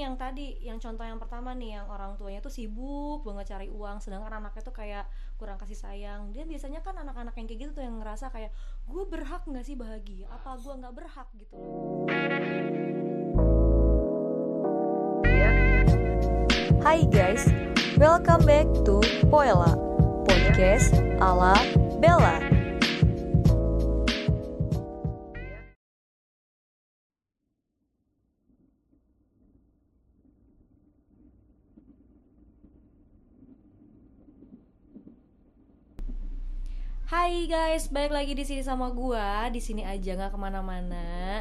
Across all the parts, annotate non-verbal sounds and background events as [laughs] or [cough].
yang tadi yang contoh yang pertama nih yang orang tuanya tuh sibuk banget cari uang sedangkan anaknya tuh kayak kurang kasih sayang. Dia biasanya kan anak-anak yang kayak gitu tuh yang ngerasa kayak gue berhak nggak sih bahagia? Apa gue nggak berhak? gitu loh. Hai guys, welcome back to Poela, podcast ala Bella. Hai guys, balik lagi di sini sama gua. Di sini aja nggak ke mana-mana.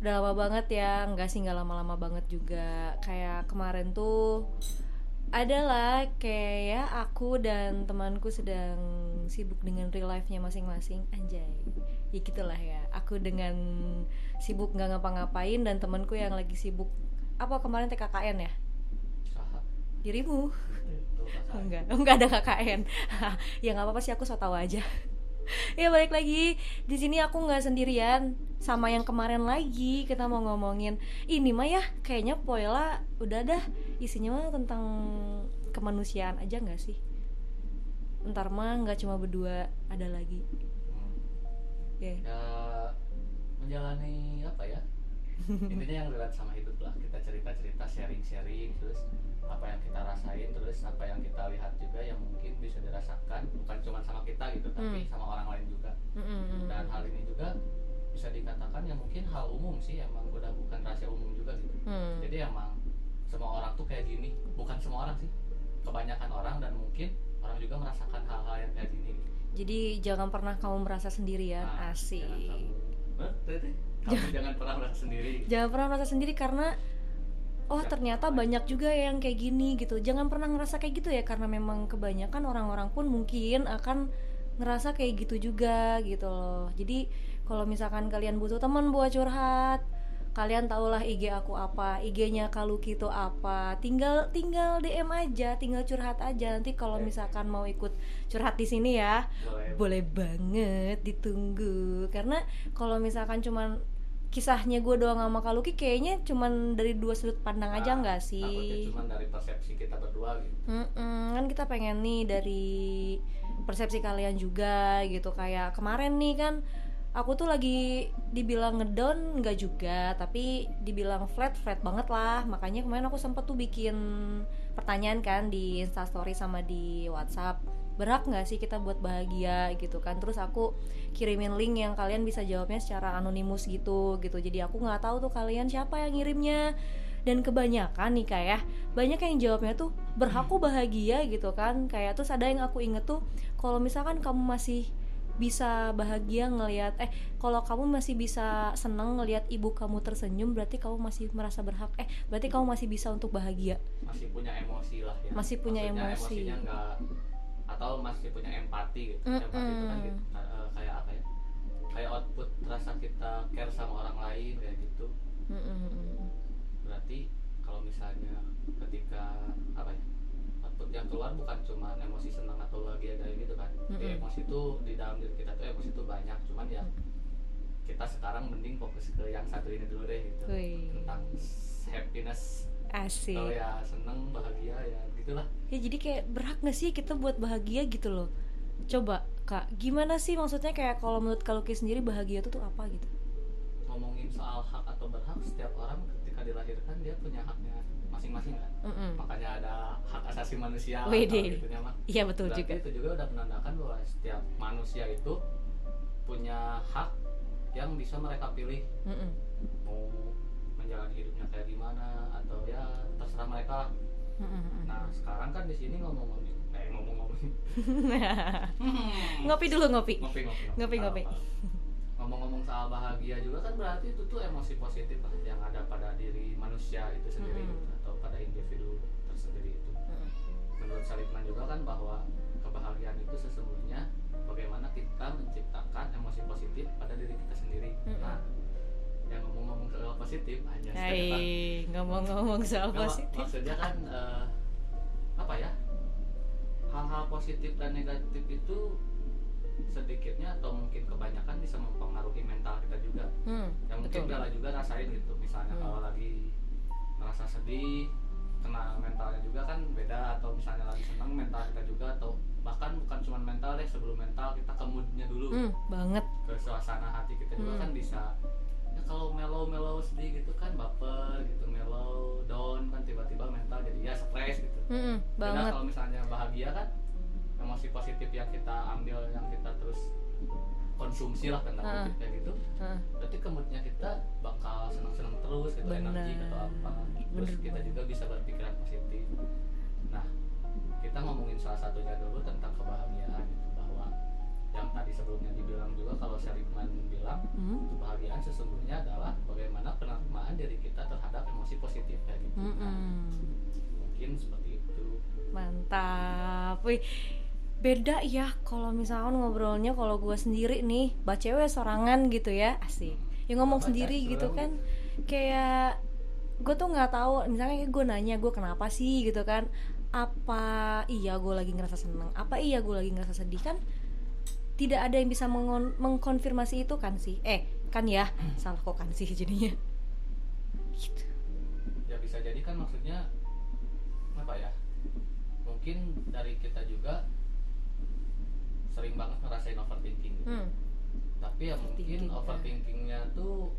Udah lama banget ya, nggak sih nggak lama-lama banget juga. Kayak kemarin tuh adalah kayak aku dan temanku sedang sibuk dengan real life-nya masing-masing. Anjay, ya gitulah ya. Aku dengan sibuk nggak ngapa-ngapain dan temanku yang lagi sibuk apa kemarin TKKN ya? Dirimu? Enggak enggak ada KKN [laughs] ya nggak apa-apa sih aku so tau aja ya balik lagi. Di sini aku nggak sendirian. Sama yang kemarin lagi kita mau ngomongin. Ini mah ya kayaknya Poela udah dah. Isinya mah tentang kemanusiaan aja nggak sih? Ntar mah nggak cuma berdua ada lagi. Hmm. ya Ya menjalani apa ya? Intinya yang relate sama hidup lah. Kita cerita-cerita, sharing-sharing, terus apa yang kita rasain, terus apa yang kita lihat juga yang mungkin bisa dirasakan bukan cuma sama kita gitu, tapi Hmm. sama orang lain juga. Mm-mm. Dan hal ini juga bisa dikatakan ya mungkin hal umum sih, emang udah bukan rahasia umum juga gitu. Hmm. Jadi emang semua orang tuh kayak gini, bukan semua orang sih, kebanyakan orang dan mungkin orang juga merasakan hal-hal yang kayak gini. jadi jangan pernah kamu merasa sendirian Nah, asik kamu. Kamu [laughs] jangan pernah merasa sendiri. jangan pernah merasa sendiri karena oh Ya, ternyata banyak juga yang kayak gini gitu jangan pernah ngerasa kayak gitu ya karena memang kebanyakan orang-orang pun mungkin akan ngerasa kayak gitu juga gitu loh jadi kalau misalkan kalian butuh teman buat curhat kalian tahulah IG aku apa IG-nya Kaluki itu apa tinggal tinggal DM aja tinggal curhat aja nanti kalau misalkan mau ikut curhat di sini ya Boleh. boleh banget ditunggu karena kalau misalkan cuman kisahnya gue doang sama Kaluki kayaknya cuman dari dua sudut pandang aja Nah, nggak sih? cuma dari persepsi kita berdua gitu. Mm-mm, kan kita pengen nih dari persepsi kalian juga gitu. Kayak kemarin nih kan aku tuh lagi dibilang ngedown nggak juga tapi dibilang flat flat banget lah. Makanya kemarin aku sempet tuh bikin pertanyaan kan di instastory sama di WhatsApp berhak nggak sih kita buat bahagia? gitu kan. Terus aku kirimin link yang kalian bisa jawabnya secara anonimus gitu gitu. Jadi aku nggak tahu tuh kalian siapa yang ngirimnya. Dan kebanyakan nih kayak banyak yang jawabnya tuh berhaku bahagia gitu kan. Kayak terus ada yang aku inget tuh kalau misalkan kamu masih bisa bahagia ngelihat eh kalau kamu masih bisa seneng ngelihat ibu kamu tersenyum berarti kamu masih merasa berhak. Eh berarti kamu masih bisa untuk bahagia. Masih punya emosi lah ya. Masih punya Maksudnya emosi. Emosinya atau masih punya empati gitu. Mm-mm. Empati itu kan gitu, eh, kayak apa ya? Kayak output rasa kita care sama orang lain kayak gitu. Mm-mm. Berarti kalau misalnya ketika apa ya? output yang keluar bukan cuma emosi senang atau bahagia kayak gitu kan. Di Mm-mm. emosi itu di dalam diri kita tuh emosi itu banyak, cuman ya kita sekarang mending fokus ke yang satu ini dulu deh gitu Wih. tentang happiness asik. Kalau ya seneng bahagia ya gitulah. Ya jadi kayak berhak gak sih kita buat bahagia gitu loh? Coba kak gimana sih maksudnya kayak kalau menurut Kaluki sendiri bahagia itu tuh apa gitu? Ngomongin soal hak atau berhak setiap orang ketika dilahirkan dia punya haknya masing-masing kan? Mm-mm. makanya ada hak asasi manusia atau Widih. gitunya mah. Iya betul Berarti juga. itu juga udah menandakan bahwa setiap manusia itu punya hak yang bisa mereka pilih. Mm-mm. mau menjalani hidupnya kayak gimana atau ya terserah mereka. Lah. Nah sekarang kan di sini ngomong-ngomong, eh ngomong-ngomong, [laughs] ngopi dulu ngopi. Ngopi ngopi Ngopi, ngopi. Ngomong-ngomong soal bahagia juga kan berarti itu tuh emosi positif lah yang ada pada diri manusia itu sendiri gitu, atau pada individu tersendiri itu. Menurut Salitman juga kan bahwa kebahagiaan itu sesungguhnya bagaimana kita menciptakan emosi positif pada diri kita sendiri. Mm-mm. nah yang ngomong-ngomong soal positif aja Hai, ngomong-ngomong soal positif. maksudnya kan eh, apa ya? Hal-hal positif dan negatif itu sedikitnya atau mungkin kebanyakan bisa mempengaruhi mental kita juga. Hmm, yang mungkin Bella juga rasain gitu. Misalnya Hmm. kalau lagi merasa sedih kena mentalnya juga kan beda. Atau misalnya lagi senang mental kita juga. Atau bahkan bukan cuma mental deh sebelum mental kita ke moodnya dulu. Hmm, banget. ke suasana hati kita juga Hmm. kan bisa ya kalau mellow mellow sedih gitu kan baper gitu mellow down kan tiba-tiba mental jadi ya stres gitu Hmm, Beda banget. kalau misalnya bahagia kan emosi positif yang kita ambil yang kita terus konsumsi lah tanda Ah. kutip kayak gitu Heeh. berarti kemoodnya kita bakal senang-senang terus gitu Bener. energi atau apa terus Bener kita juga bisa berpikiran positif nah kita ngomongin salah satunya dulu tentang kebahagiaan yang tadi sebelumnya dibilang juga kalau Seligman bilang Hmm. kebahagiaan sesungguhnya adalah bagaimana penerimaan diri kita terhadap emosi positif kayak gitu Nah, Mm-mm. mungkin seperti itu Mantap. Wih, beda ya kalau misalkan ngobrolnya kalau gue sendiri nih, baca cewek sorangan gitu ya, asik. Ya ngomong Baca sendiri gitu kan, kayak gue tuh nggak tahu. Misalnya kayak gue nanya gue kenapa sih gitu kan? Apa iya gue lagi ngerasa seneng? Apa iya gue lagi ngerasa sedih kan? Tidak ada yang bisa mengon- mengkonfirmasi itu kan sih? Eh, kan ya, salah kok kan sih jadinya. Gitu. ya bisa jadi kan maksudnya apa ya mungkin dari kita juga sering banget ngerasain overthinking gitu. Hmm. tapi ya mungkin ya. overthinkingnya tuh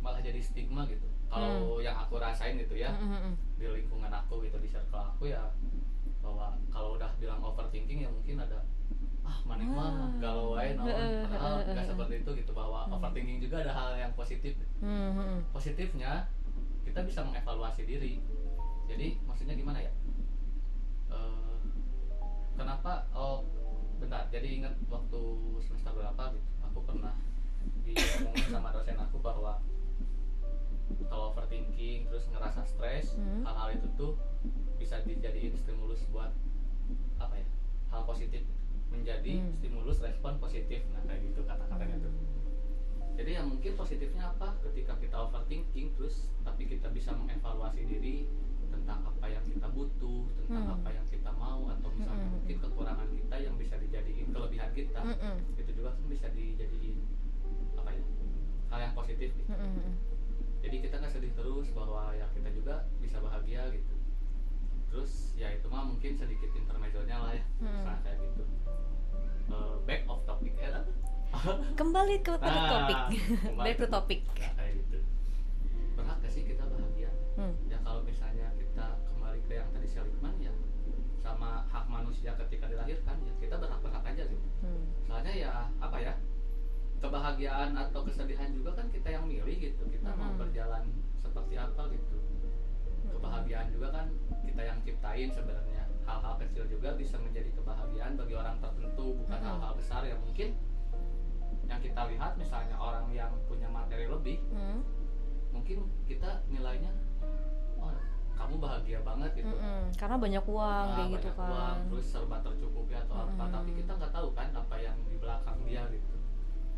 malah jadi stigma gitu kalau yang aku rasain gitu ya Hmm, hmm, hmm. di lingkungan aku gitu di circle aku ya bahwa kalau udah bilang overthinking ya mungkin ada ah maning mah Ah. galau wae naon. Padahal nggak seperti itu gitu bahwa Hmm. overthinking juga ada hal yang positif. Hmm, hmm, positifnya kita bisa mengevaluasi diri. Jadi maksudnya gimana ya? Eh, kenapa? Oh bentar. Jadi ingat waktu semester berapa gitu? Aku pernah diomongin sama dosen aku bahwa kalau overthinking terus ngerasa stres Hmm. hal-hal itu tuh bisa dijadiin stimulus buat apa ya? Hal positif menjadi Hmm. stimulus respon positif nah kayak gitu kata-katanya tuh jadi ya mungkin positifnya apa ketika kita overthinking terus tapi kita bisa mengevaluasi diri tentang apa yang kita butuh tentang Hmm. apa yang kita mau atau misalnya Hmm. mungkin kekurangan kita yang bisa dijadiin kelebihan kita Hmm, itu juga kan bisa dijadiin apa ya hal yang positif gitu. Hmm, jadi kita nggak sedih terus bahwa ya kita juga bisa bahagia gitu terus ya itu mah mungkin sedikit intermezzonya lah ya Hmm. kayak gitu Eh, back of topic era [laughs] kembali ke pada Nah, topik. [laughs] back to topic. Nah, kayak gitu. Berhak gak sih kita bahagia? Hmm. ya kalau misalnya kita kembali ke yang tadi Seligman ya sama hak manusia ketika dilahirkan ya kita berhak berhak aja gitu Hmm. soalnya ya apa ya kebahagiaan atau kesedihan juga kan kita yang milih gitu. Kita mau Mm-mm. berjalan seperti apa gitu. Kebahagiaan juga kan kita yang ciptain sebenarnya hal-hal kecil juga bisa menjadi kebahagiaan bagi orang tertentu bukan hal-hal besar yang mungkin yang kita lihat misalnya orang yang punya materi lebih Hmm. mungkin kita nilainya oh kamu bahagia banget gitu Mm-mm. karena banyak uang Ah, kayak gitu kan uang, terus serba tercukupi atau apa Mm-mm. tapi kita nggak tahu kan apa yang di belakang dia gitu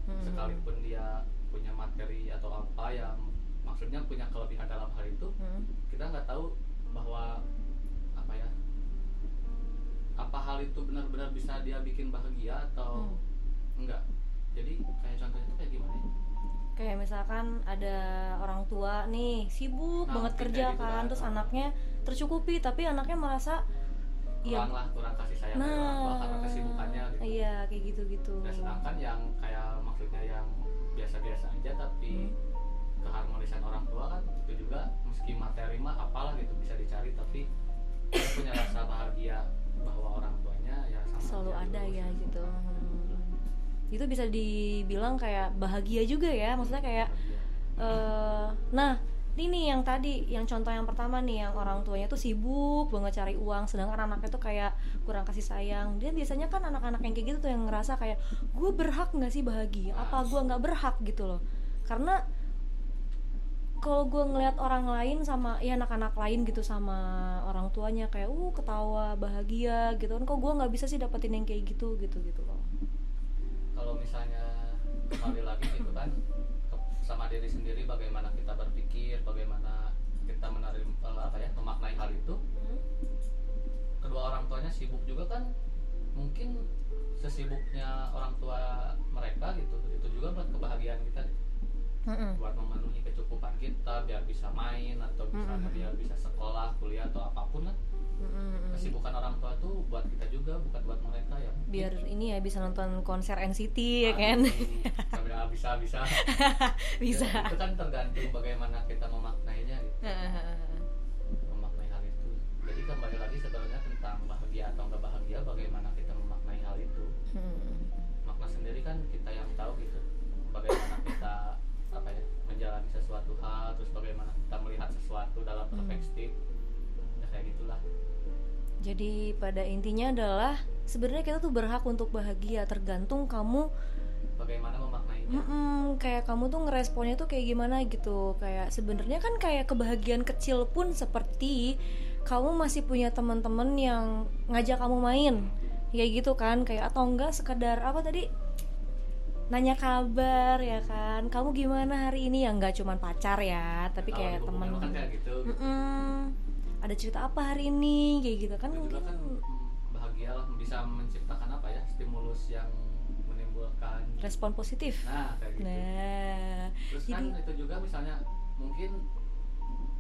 Mm-mm. sekalipun dia punya materi atau apa yang maksudnya punya kelebihan dalam hal itu Hmm. kita nggak tahu bahwa apa apa hal itu benar-benar bisa dia bikin bahagia atau Hmm. enggak jadi kayak contohnya itu kayak gimana ya kayak misalkan ada orang tua nih sibuk Nah, banget kerja gitu kan terus anaknya tercukupi tapi anaknya merasa Iya. kurang lah kurang kasih sayang dari orang tua nah karena kesibukannya gitu iya kayak gitu gitu Nah, sedangkan yang kayak maksudnya yang biasa-biasa aja tapi Hmm. keharmonisan orang tua kan itu juga meski materi mah apalah gitu bisa dicari tapi dia punya rasa bahagia bahwa orang tuanya ya sama selalu ada ya gitu. Hmm. itu bisa dibilang kayak bahagia juga ya maksudnya kayak eh nah ini yang tadi yang contoh yang pertama nih yang orang tuanya tuh sibuk banget cari uang sedangkan anaknya tuh kayak kurang kasih sayang. Dia biasanya kan anak-anak yang kayak gitu tuh yang ngerasa kayak gue berhak nggak sih bahagia? Apa gue nggak berhak? gitu loh. Karena kalau gue ngelihat orang lain sama ya anak-anak lain gitu sama orang tuanya kayak uh ketawa bahagia gitu kan. Kok gue nggak bisa sih dapetin yang kayak gitu gitu gitu loh. Kalau misalnya kembali lagi gitu kan sama diri sendiri bagaimana kita berpikir bagaimana kita menerima eh, apa ya memaknai hal itu kedua orang tuanya sibuk juga kan mungkin sesibuknya orang tua mereka gitu itu juga buat kebahagiaan kita Mm-mm. buat memenuhi kecukupan kita biar bisa main atau misalnya Mm-mm. biar bisa sekolah kuliah atau apa pun lah. Mm-mm. kesibukan orang tua tuh buat kita juga bukan buat mereka ya. Biar ini ya bisa nonton konser NCT ya kan? ah, bisa bisa bisa. [laughs] Ya, itu kan tergantung bagaimana kita memaknainya Jadi pada intinya adalah sebenarnya kita tuh berhak untuk bahagia tergantung kamu bagaimana memaknainya. Mm-mm, kayak kamu tuh ngeresponnya tuh kayak gimana gitu. Kayak sebenarnya kan kayak kebahagiaan kecil pun seperti kamu masih punya teman-teman yang ngajak kamu main. Kayak gitu kan kayak atau enggak sekedar apa tadi? Nanya kabar ya kan. Kamu gimana hari ini? Ya nggak cuman pacar ya tapi kayak hubungan kan kayak gitu, gitu. Mm-mm. Ada cerita apa hari ini? Kayak gitu kan mungkin. kan mm, bahagia lah bisa menciptakan apa ya stimulus yang menimbulkan respon positif. Nah kayak gitu. Nah terus kan jadi itu juga misalnya mungkin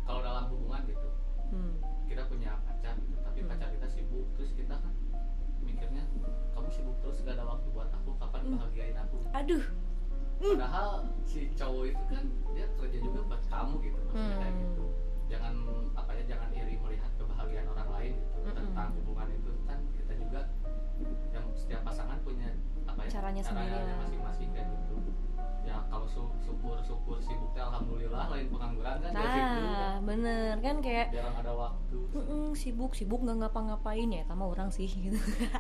kalau dalam hubungan gitu hmm, kita punya pacar gitu tapi Hmm. pacar kita sibuk terus kita kan mikirnya kamu sibuk terus gak ada waktu buat aku kapan Hmm. bahagiain aku? Aduh. Padahal si cowok itu kan dia kerja juga buat kamu gitu maksudnya kayak Hmm. gitu jangan apa ya jangan iri melihat kebahagiaan orang lain gitu Mm-mm. tentang hubungan itu. Kan kita juga yang setiap pasangan punya apa ya Caranya sendiri lah. masing-masing kayak gitu. Ya kalau su- syukur syukur sibuknya alhamdulillah lain pengangguran kan ya gitu. Nah bener. Kan kayak jarang ada waktu. "Mm-mm, sibuk sibuk nggak ngapa-ngapain ya sama orang sih gitu. [laughs]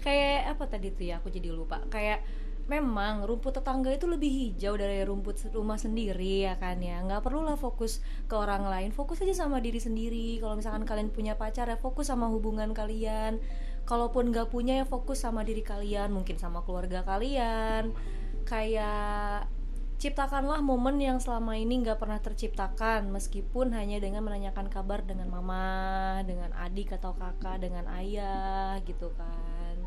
Kayak apa tadi tuh ya aku jadi lupa. Kayak memang rumput tetangga itu lebih hijau dari rumput rumah sendiri ya kan ya. Nggak perlu lah fokus ke orang lain. Fokus aja sama diri sendiri. Kalau misalkan kalian punya pacar ya fokus sama hubungan kalian. Kalaupun nggak punya ya fokus sama diri kalian mungkin sama keluarga kalian. Kayak ciptakanlah momen yang selama ini nggak pernah terciptakan meskipun hanya dengan menanyakan kabar dengan mama dengan adik atau kakak dengan ayah gitu kan.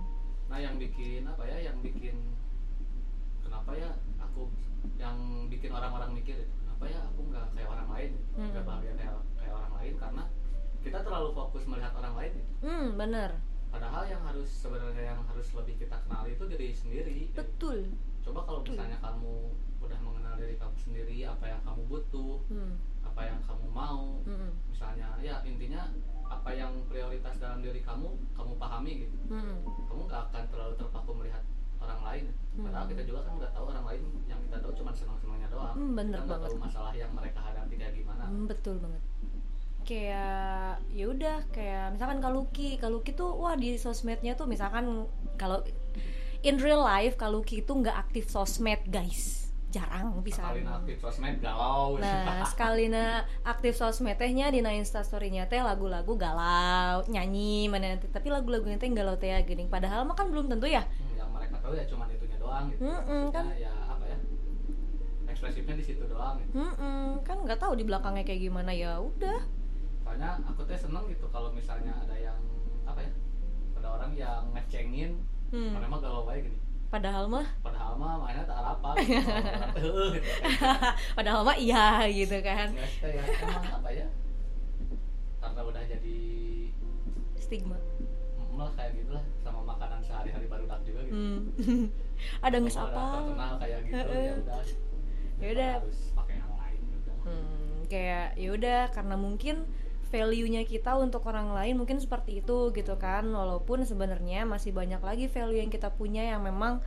Nah yang bikin apa ya? Yang bikin kenapa ya aku yang bikin orang-orang mikir kenapa ya aku nggak kayak orang lain Hmm. nggak bahagia kayak kayak orang lain karena kita terlalu fokus melihat orang lain hmm bener padahal yang harus sebenarnya yang harus lebih kita kenali itu diri sendiri betul coba kalau Betul. misalnya kamu udah mengenal diri kamu sendiri apa yang kamu butuh hmm. apa yang kamu mau Hmm. misalnya ya intinya apa yang prioritas dalam diri kamu kamu pahami gitu Hmm. kamu nggak akan terlalu terpaku melihat orang lain. Padahal Hmm. kita juga kan nggak tahu orang lain yang kita tahu cuma senang senangnya doang. Hmm, bener kita banget. tahu masalah yang mereka hadapi kayak gimana. Hmm, betul banget. Kayak ya udah kayak misalkan Kaluki Kaluki tuh wah di sosmednya tuh misalkan kalau in real life Kaluki itu nggak aktif sosmed guys. Jarang bisa. Sekali aktif sosmed galau. Nah, sekali na aktif sosmed tehnya di instastorynya teh lagu-lagu galau, nyanyi mana nanti. Tapi lagu-lagunya teh galau teh gini. Padahal mah kan belum tentu ya. Hmm, tahu ya cuma itunya doang gitu Mm-mm, Maksudnya kan. ya apa ya ekspresifnya di situ doang gitu. Hmm, kan nggak tahu di belakangnya kayak gimana ya. Udah. soalnya aku teh seneng gitu kalau misalnya ada yang apa ya ada orang yang ngecengin Hmm. mana mah galau aja gini Padahal mah padahal mah mainnya tak apa gitu. [laughs] Gitu. [laughs] padahal mah iya gitu kan. Nggak ya emang apa ya karena udah jadi Stigma. mm, lah kayak gitu lah sama makanan sehari-hari barudak juga gitu. Hmm. [laughs] ada udah apa? terkenal kayak gitu ya udah Ya udah. harus pakai yang lain gitu Hmm, kayak ya udah karena mungkin value-nya kita untuk orang lain mungkin seperti itu gitu kan. Walaupun sebenarnya masih banyak lagi value yang kita punya yang memang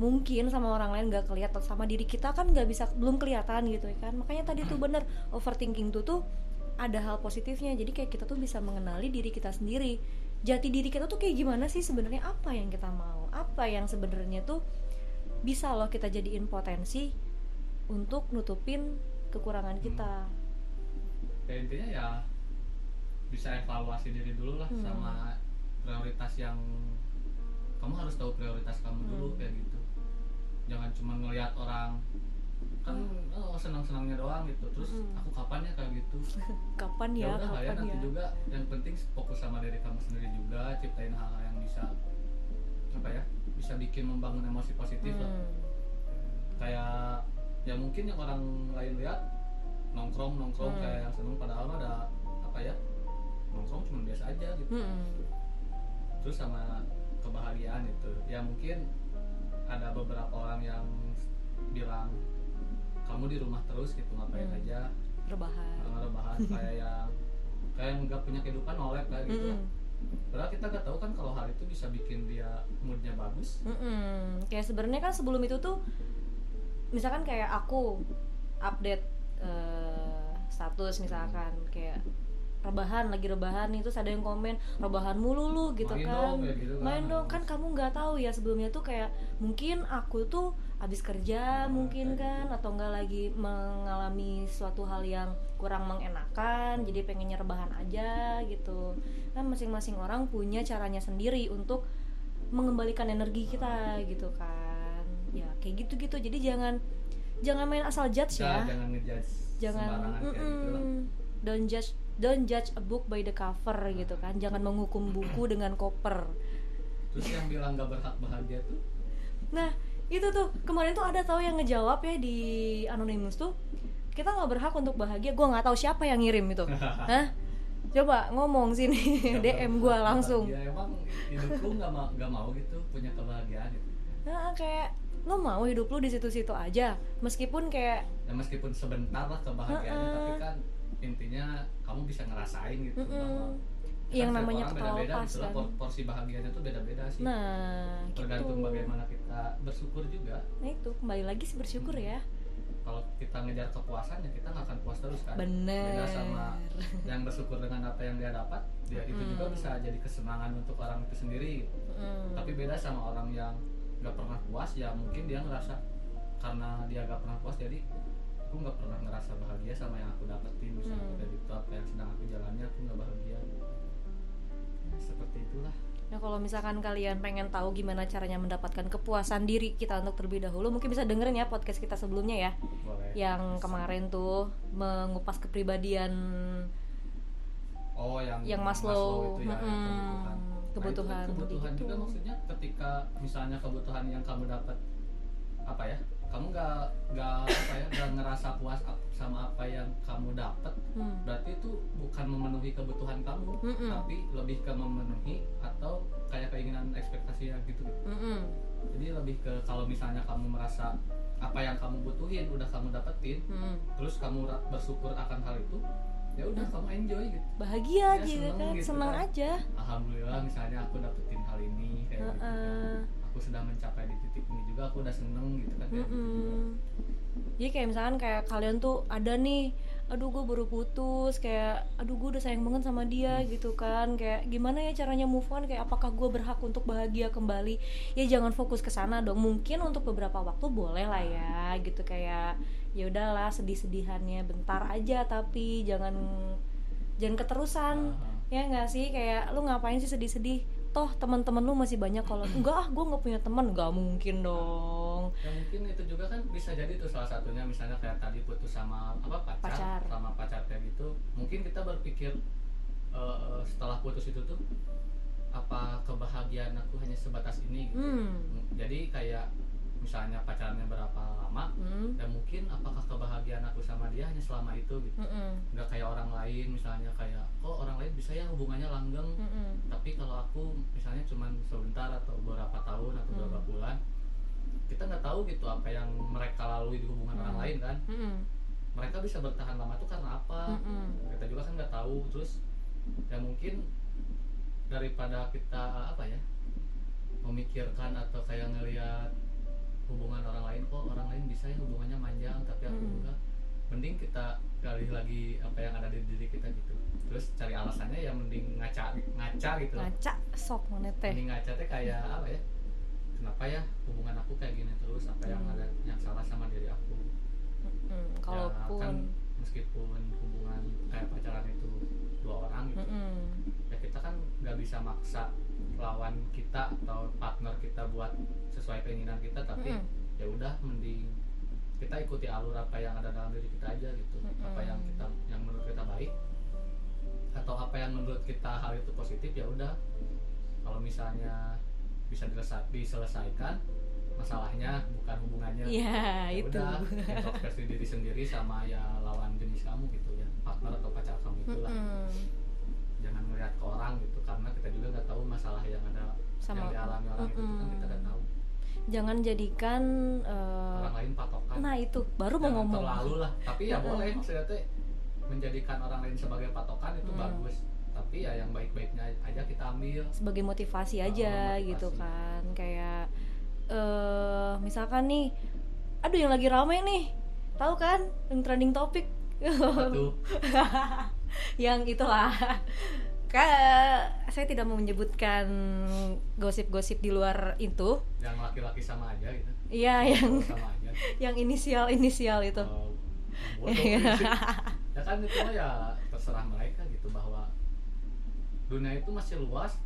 mungkin sama orang lain gak kelihatan sama diri kita kan nggak bisa belum kelihatan gitu ya kan. Makanya tadi tuh bener overthinking tuh tuh ada hal positifnya. Jadi kayak kita tuh bisa mengenali diri kita sendiri jati diri kita tuh kayak gimana sih sebenarnya? Apa yang kita mau? Apa yang sebenarnya tuh bisa loh kita jadiin potensi untuk nutupin kekurangan kita? Ya intinya ya bisa evaluasi diri dulu lah Hmm. sama prioritas yang kamu harus tahu prioritas kamu dulu Hmm. kayak gitu. Jangan cuma ngelihat orang kan oh senang senangnya doang gitu terus Hmm. aku [laughs] kapan ya kayak gitu kapan ya ya udah lah ya kapan nanti ya juga yang penting fokus sama diri kamu sendiri juga ciptain hal-hal yang bisa apa ya bisa bikin membangun emosi positif lah Hmm. kayak ya mungkin yang orang lain lihat nongkrong nongkrong Hmm. kayak yang seneng padahal ada apa ya nongkrong cuma biasa aja gitu Mm-mm. terus sama kebahagiaan itu ya mungkin ada beberapa orang yang bilang kamu di rumah terus gitu ngapain Hmm. aja rebahan rebahan [laughs] kayak yang kayak nggak punya kehidupan oleh kayak gitu Mm-mm. padahal kita nggak tahu kan kalau hal itu bisa bikin dia moodnya bagus Mm-mm. kayak sebenarnya kan sebelum itu tuh misalkan kayak aku update eh, status misalkan kayak rebahan lagi rebahan nih terus ada yang komen rebahan mulu lu gitu Main kan dong, gitu kan. main dong kan kamu nggak tahu ya sebelumnya tuh kayak mungkin aku tuh habis kerja Nah, mungkin kayak kan atau enggak lagi mengalami suatu hal yang kurang mengenakan jadi pengennya rebahan aja gitu. Kan masing-masing orang punya caranya sendiri untuk mengembalikan energi kita gitu kan. Ya kayak gitu-gitu. Jadi jangan jangan main asal judge Jangan- ya. jangan ngejudge gitu don't judge don't judge a book by the cover gitu kan. Jangan menghukum buku [clears throat] dengan koper. Terus yang bilang gak berhak bahagia tuh? Nah itu tuh kemarin tuh ada tahu yang ngejawab ya di anonymous tuh kita nggak berhak untuk bahagia gue nggak tahu siapa yang ngirim itu [laughs] Hah? coba ngomong sini dm gue langsung bahagia. emang hidup lu gak mau gak mau gitu punya kebahagiaan gitu nah kayak lo mau hidup lu di situ-situ aja meskipun kayak ya meskipun sebentar lah kebahagiaannya Heeh. tapi kan intinya kamu bisa ngerasain gitu Mm-mm. bahwa yang namanya ketawa gitu lah, kan. por- porsi bahagianya tuh beda-beda sih. Nah gitu. tergantung bagaimana kita bersyukur juga. Nah itu kembali lagi sih bersyukur ya. Kalau kita ngejar kepuasan ya kita nggak akan puas terus kan. Bener. beda sama yang bersyukur dengan apa yang dia dapat ya itu juga Mm. bisa jadi kesenangan untuk orang itu sendiri. Mm. tapi beda sama orang yang nggak pernah puas ya mungkin dia ngerasa karena dia nggak pernah puas jadi aku nggak pernah ngerasa bahagia sama yang aku dapetin. Misalnya Hmm. dari itu apa yang sedang aku jalani aku nggak bahagia seperti itulah. Nah kalau misalkan kalian pengen tahu gimana caranya mendapatkan kepuasan diri kita untuk terlebih dahulu Mungkin bisa dengerin ya podcast kita sebelumnya ya. Boleh. Yang kemarin tuh mengupas kepribadian oh yang yang Maslow, itu ya yang mm-mm, kebutuhan. Kebutuhan Nah, itu kan kebutuhan gitu. juga maksudnya ketika misalnya kebutuhan yang kamu dapat apa ya kamu nggak nggak apa ya nggak ngerasa puas sama apa yang kamu dapat Hmm. berarti itu bukan memenuhi kebutuhan kamu Mm-mm. tapi lebih ke memenuhi atau kayak keinginan ekspektasi yang gitu Mm-mm. jadi lebih ke kalau misalnya kamu merasa apa yang kamu butuhin udah kamu dapetin Mm. terus kamu bersyukur akan hal itu ya udah kamu enjoy gitu Bahagia Ya, aja seneng kan, gitu senang kan. aja alhamdulillah misalnya aku dapetin hal ini kayak gitu kan. Aku sudah mencapai di titik ini juga aku udah seneng gitu kan juga. Mm-mm. Jadi kayak misalkan kayak kalian tuh ada nih, aduh gue baru putus, kayak aduh gue udah sayang banget sama dia gitu kan, kayak gimana ya caranya move on, kayak apakah gue berhak untuk bahagia kembali? Ya jangan fokus ke sana dong. Mungkin untuk beberapa waktu boleh lah ya, gitu kayak ya udahlah sedih-sedihannya bentar aja, tapi jangan jangan keterusan. Aha. Ya nggak sih kayak lu ngapain sih sedih-sedih? Toh teman-teman lu masih banyak kalau [clears throat] enggak ah gue nggak punya teman nggak mungkin dong. ya mungkin itu juga kan bisa jadi tuh salah satunya misalnya kayak tadi putus sama apa pacar, Pacar. sama pacar kayak gitu mungkin kita berpikir eh, setelah putus itu tuh apa kebahagiaan aku hanya sebatas ini gitu Hmm. jadi kayak misalnya pacarnya berapa lama Hmm. dan mungkin apakah kebahagiaan aku sama dia hanya selama itu gitu Mm-mm. nggak kayak orang lain misalnya kayak oh orang lain bisa ya hubungannya langgeng Mm-mm. tapi kalau aku misalnya cuman sebentar atau beberapa tahun atau beberapa Hmm. bulan kita nggak tahu gitu apa yang mereka lalui di hubungan orang Hmm. lain kan Mm-mm. mereka bisa bertahan lama tuh karena apa Mm-mm. kita juga kan nggak tahu terus ya mungkin daripada kita apa ya memikirkan atau kayak ngelihat hubungan orang lain kok orang lain bisa ya hubungannya manjang tapi aku Hmm. enggak mending kita gali lagi apa yang ada di diri kita gitu terus cari alasannya ya mending ngaca ngaca gitu ngaca sok mana teh mending ngaca teh kayak apa ya kenapa ya hubungan aku kayak gini terus apa yang Hmm. ada yang salah sama diri aku Mm-mm. ya, kan kalaupun meskipun hubungan kayak pacaran itu dua orang gitu Mm-mm. Kan nggak bisa maksa lawan kita atau partner kita buat sesuai keinginan kita tapi Mm-mm. ya udah mending kita ikuti alur apa yang ada dalam diri kita aja gitu Mm-mm. apa yang kita yang menurut kita baik atau apa yang menurut kita hal itu positif ya udah kalau misalnya bisa diselesaikan masalahnya bukan hubungannya iya Ya itu udah introspeksi diri sendiri sama ya lawan jenis kamu gitu ya partner atau pacar kamu itulah Mm-mm. jangan melihat ke orang gitu karena kita juga nggak tahu masalah yang ada Sama- yang dialami orang itu kan kita nggak tahu. Jangan jadikan eh, orang lain patokan. Nah itu baru mau ngomong. terlalu lah. Tapi ya boleh maksudnya teh menjadikan orang lain sebagai patokan itu Mm. bagus. Tapi ya yang baik-baiknya aja kita ambil. Sebagai motivasi Oh, aja motivasi. gitu kan kayak eh misalkan nih aduh yang lagi rame nih tahu kan yang trending topik [laughs] yang itulah kayak saya tidak mau menyebutkan gosip-gosip di luar itu. Yang laki-laki sama aja gitu. Iya yang sama aja [laughs] yang inisial inisial itu. Oh, [laughs] sih. ya kan itu ya terserah mereka gitu bahwa dunia itu masih luas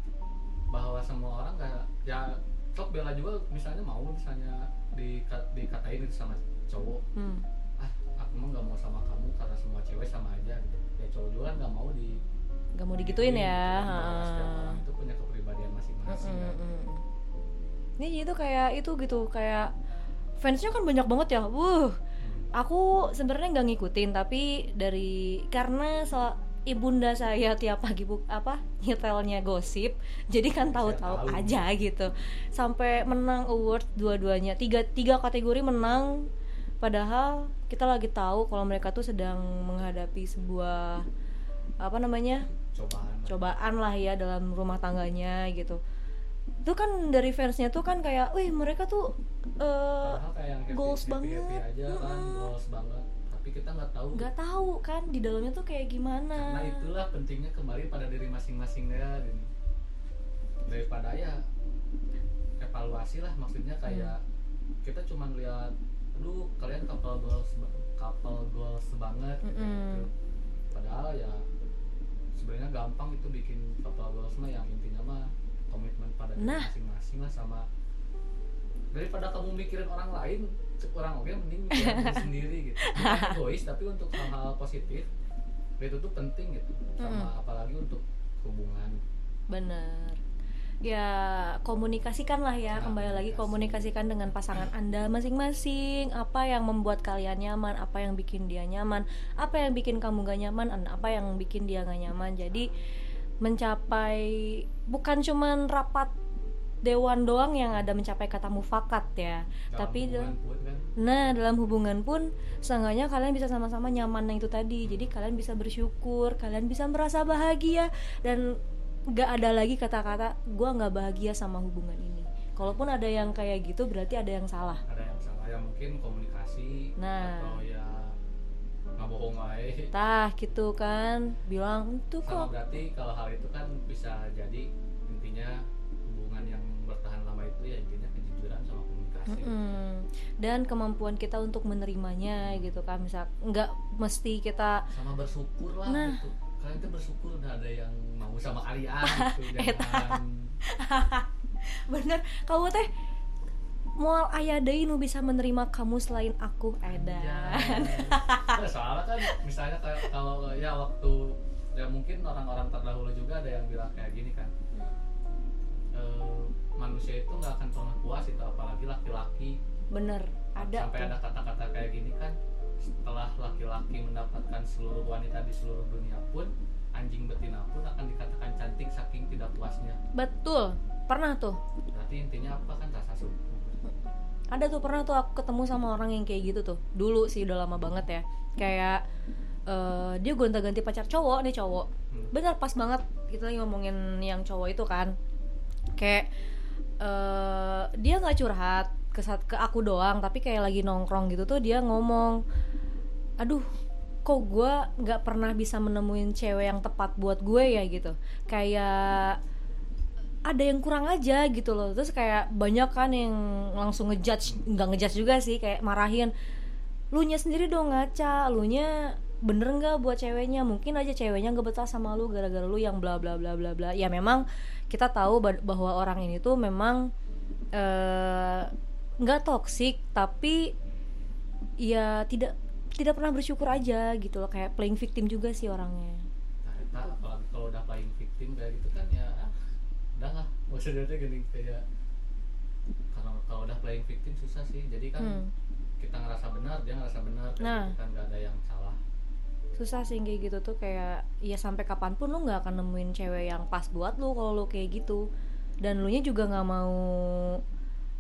bahwa semua orang nggak ya sok bela juga misalnya mau misalnya di dikatain itu sama cowok. Hmm. ah aku mah nggak mau sama kamu karena semua cewek sama aja gitu. Ya cowok juga kan nggak mau di nggak mau digituin ya gitu, bahwa setiap ha. orang itu punya kepribadian masing-masing kan. Ini itu kayak itu gitu kayak fansnya kan banyak banget ya. Wuh, Hmm. aku sebenarnya nggak ngikutin tapi dari karena so, ibunda saya tiap pagi buk apa nyetelnya gosip, jadi kan tahu-tahu tahu. aja gitu. Sampai menang award dua-duanya tiga tiga kategori menang. Padahal kita lagi tahu kalau mereka tuh sedang menghadapi sebuah apa namanya cobaan cobaan lah ya dalam rumah tangganya gitu itu kan dari fansnya tuh kan kayak wih mereka tuh Padahal kayak happy, goals happy, happy banget. aja kan goals banget tapi kita nggak tahu nggak tahu kan di dalamnya tuh kayak gimana karena itulah pentingnya kembali pada diri masing-masing ya gini. daripada ya evaluasi lah maksudnya kayak kita cuman lihat aduh kalian couple goals couple goals banget gitu. Mm-mm. padahal ya sebenarnya gampang itu bikin couple goals mah yang intinya mah komitmen pada diri Nah. masing-masing lah sama daripada kamu mikirin orang lain orang oke mending mikirin [laughs] diri sendiri gitu. Egois tapi untuk hal-hal positif itu tuh penting gitu. Sama apalagi untuk hubungan. Bener ya komunikasikan lah ya. Nah, kembali lagi komunikasi. komunikasikan dengan pasangan anda masing-masing. Apa yang membuat kalian nyaman apa yang bikin dia nyaman apa yang bikin kamu gak nyaman dan apa yang bikin dia gak nyaman. Jadi mencapai bukan cuman rapat dewan doang yang ada mencapai kata mufakat ya. Dalam tapi pun kan? Nah, dalam hubungan pun seenggaknya kalian bisa sama-sama nyaman yang itu tadi. Jadi kalian bisa bersyukur, kalian bisa merasa bahagia dan gak ada lagi kata-kata gua nggak bahagia sama hubungan ini. Kalaupun ada yang kayak gitu berarti ada yang salah. ada yang salah ya mungkin komunikasi Nah. atau ya nggak bohong wae Tah gitu kan bilang itu sama kok berarti kalau hal itu kan bisa jadi intinya hubungan yang bertahan lama itu ya intinya kejujuran sama komunikasi Mm-mm. dan kemampuan kita untuk menerimanya gitu kan misal nggak mesti kita sama bersyukur lah Nah. gitu kalian tuh bersyukur udah ada yang mau sama kalian [laughs] gitu Eta. jangan. [laughs] bener. Kamu teh mual ayah deui nu bisa menerima kamu selain aku edan Anjay. [laughs] Nah, soalnya kan misalnya kalau ya waktu ya mungkin orang-orang terdahulu juga ada yang bilang kayak gini kan. Eh, manusia itu nggak akan pernah puas itu apalagi laki-laki. Bener. Ada sampai tuh. ada kata-kata kayak gini kan setelah laki-laki mendapatkan seluruh wanita di seluruh dunia pun anjing betina pun akan dikatakan cantik saking tidak puasnya. Betul. Pernah tuh. Berarti intinya apa kan rasa syukur ada tuh pernah tuh aku ketemu sama orang yang kayak gitu tuh. Dulu sih udah lama banget ya. Kayak eh, dia gonta-ganti pacar cowok nih cowok. Hmm. bener pas banget kita lagi ngomongin yang cowok itu kan. Kayak eh, dia nggak curhat ke ke aku doang tapi kayak lagi nongkrong gitu tuh dia ngomong aduh kok gue nggak pernah bisa menemuin cewek yang tepat buat gue ya gitu. Kayak ada yang kurang aja gitu loh. Terus kayak banyak kan yang langsung ngejudge nggak ngejudge juga sih kayak marahin lu nya sendiri dong ngaca lu nya bener nggak buat ceweknya? Mungkin aja ceweknya nggak betah sama lu gara-gara lu yang bla bla bla bla bla. Ya memang kita tahu ba- bahwa orang ini tuh memang eh, nggak toksik tapi ya tidak tidak pernah bersyukur aja gitu loh kayak playing victim juga sih orangnya. Nah apalagi kalau udah playing victim kayak gitu kan ya ah, udah lah. [laughs] Maksudnya gini kayak karena kalau udah playing victim susah sih. Jadi kan Hmm. kita ngerasa benar dia ngerasa benar Nah. gitu kan nggak ada yang salah. Susah sih kayak gitu tuh kayak ya sampai kapan pun lu nggak akan nemuin cewek yang pas buat lu kalau lu kayak gitu. Dan lu nya juga nggak mau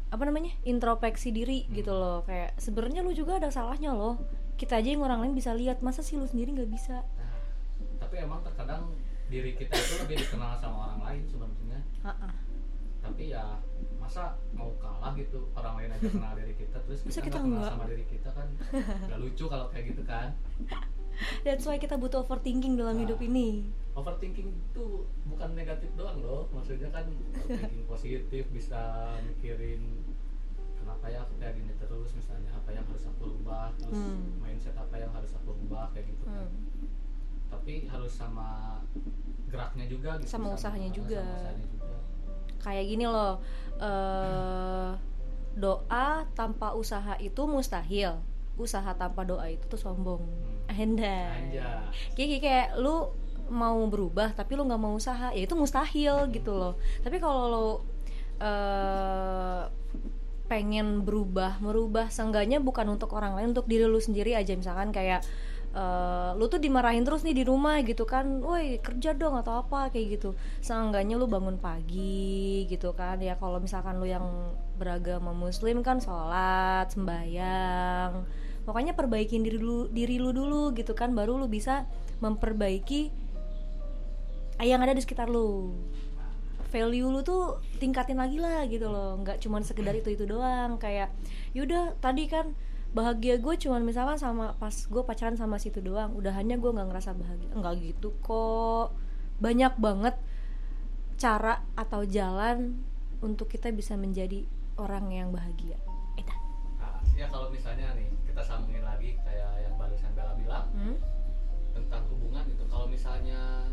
apa namanya introspeksi diri Hmm. gitu loh. Kayak sebenarnya lu juga ada salahnya loh kita aja yang orang lain bisa lihat. Masa sih lu sendiri nggak bisa? Nah tapi emang terkadang diri kita itu lebih dikenal sama orang lain sebenarnya. Tapi ya masa mau kalah gitu orang lain aja kenal diri kita terus Masa kita kita kenal enggak? sama diri kita kan [laughs] nggak lucu kalau kayak gitu kan. That's why kita butuh overthinking dalam Nah. hidup ini. overthinking itu bukan negatif doang loh. Maksudnya kan thinking positif bisa mikirin kenapa ya aku kayak gini terus misalnya apa yang harus aku rubah terus Hmm. mindset apa yang harus aku rubah kayak gitu kan Hmm. tapi harus sama geraknya juga gitu Sama usahanya juga. sama usahanya juga kayak gini loh eh doa tanpa usaha itu mustahil usaha tanpa doa itu tuh sombong Hmm. Anda Anja kayak kayak- lu mau berubah tapi lu nggak mau usaha ya itu mustahil gitu loh tapi kalau lu eh, pengen berubah merubah seenggaknya bukan untuk orang lain untuk diri lu sendiri aja. Misalkan kayak eh, lu tuh dimarahin terus nih di rumah gitu kan woi kerja dong atau apa kayak gitu. Seenggaknya lu bangun pagi gitu kan. Ya kalau misalkan lu yang beragama muslim kan sholat sembayang pokoknya perbaikin diri lu diri lu dulu gitu kan baru lu bisa memperbaiki yang ada di sekitar lu value lu tuh tingkatin lagi lah gitu loh. Nggak cuman sekedar itu itu doang. Kayak yaudah tadi kan bahagia gue cuman misalkan sama pas gue pacaran sama situ doang. Udah hanya gue nggak ngerasa bahagia. Nggak gitu kok. Banyak banget cara atau jalan untuk kita bisa menjadi orang yang bahagia. Eta. nah, ya kalau misalnya nih kita sambungin lagi kayak yang barusan Bella bilang Hmm? tentang hubungan itu kalau misalnya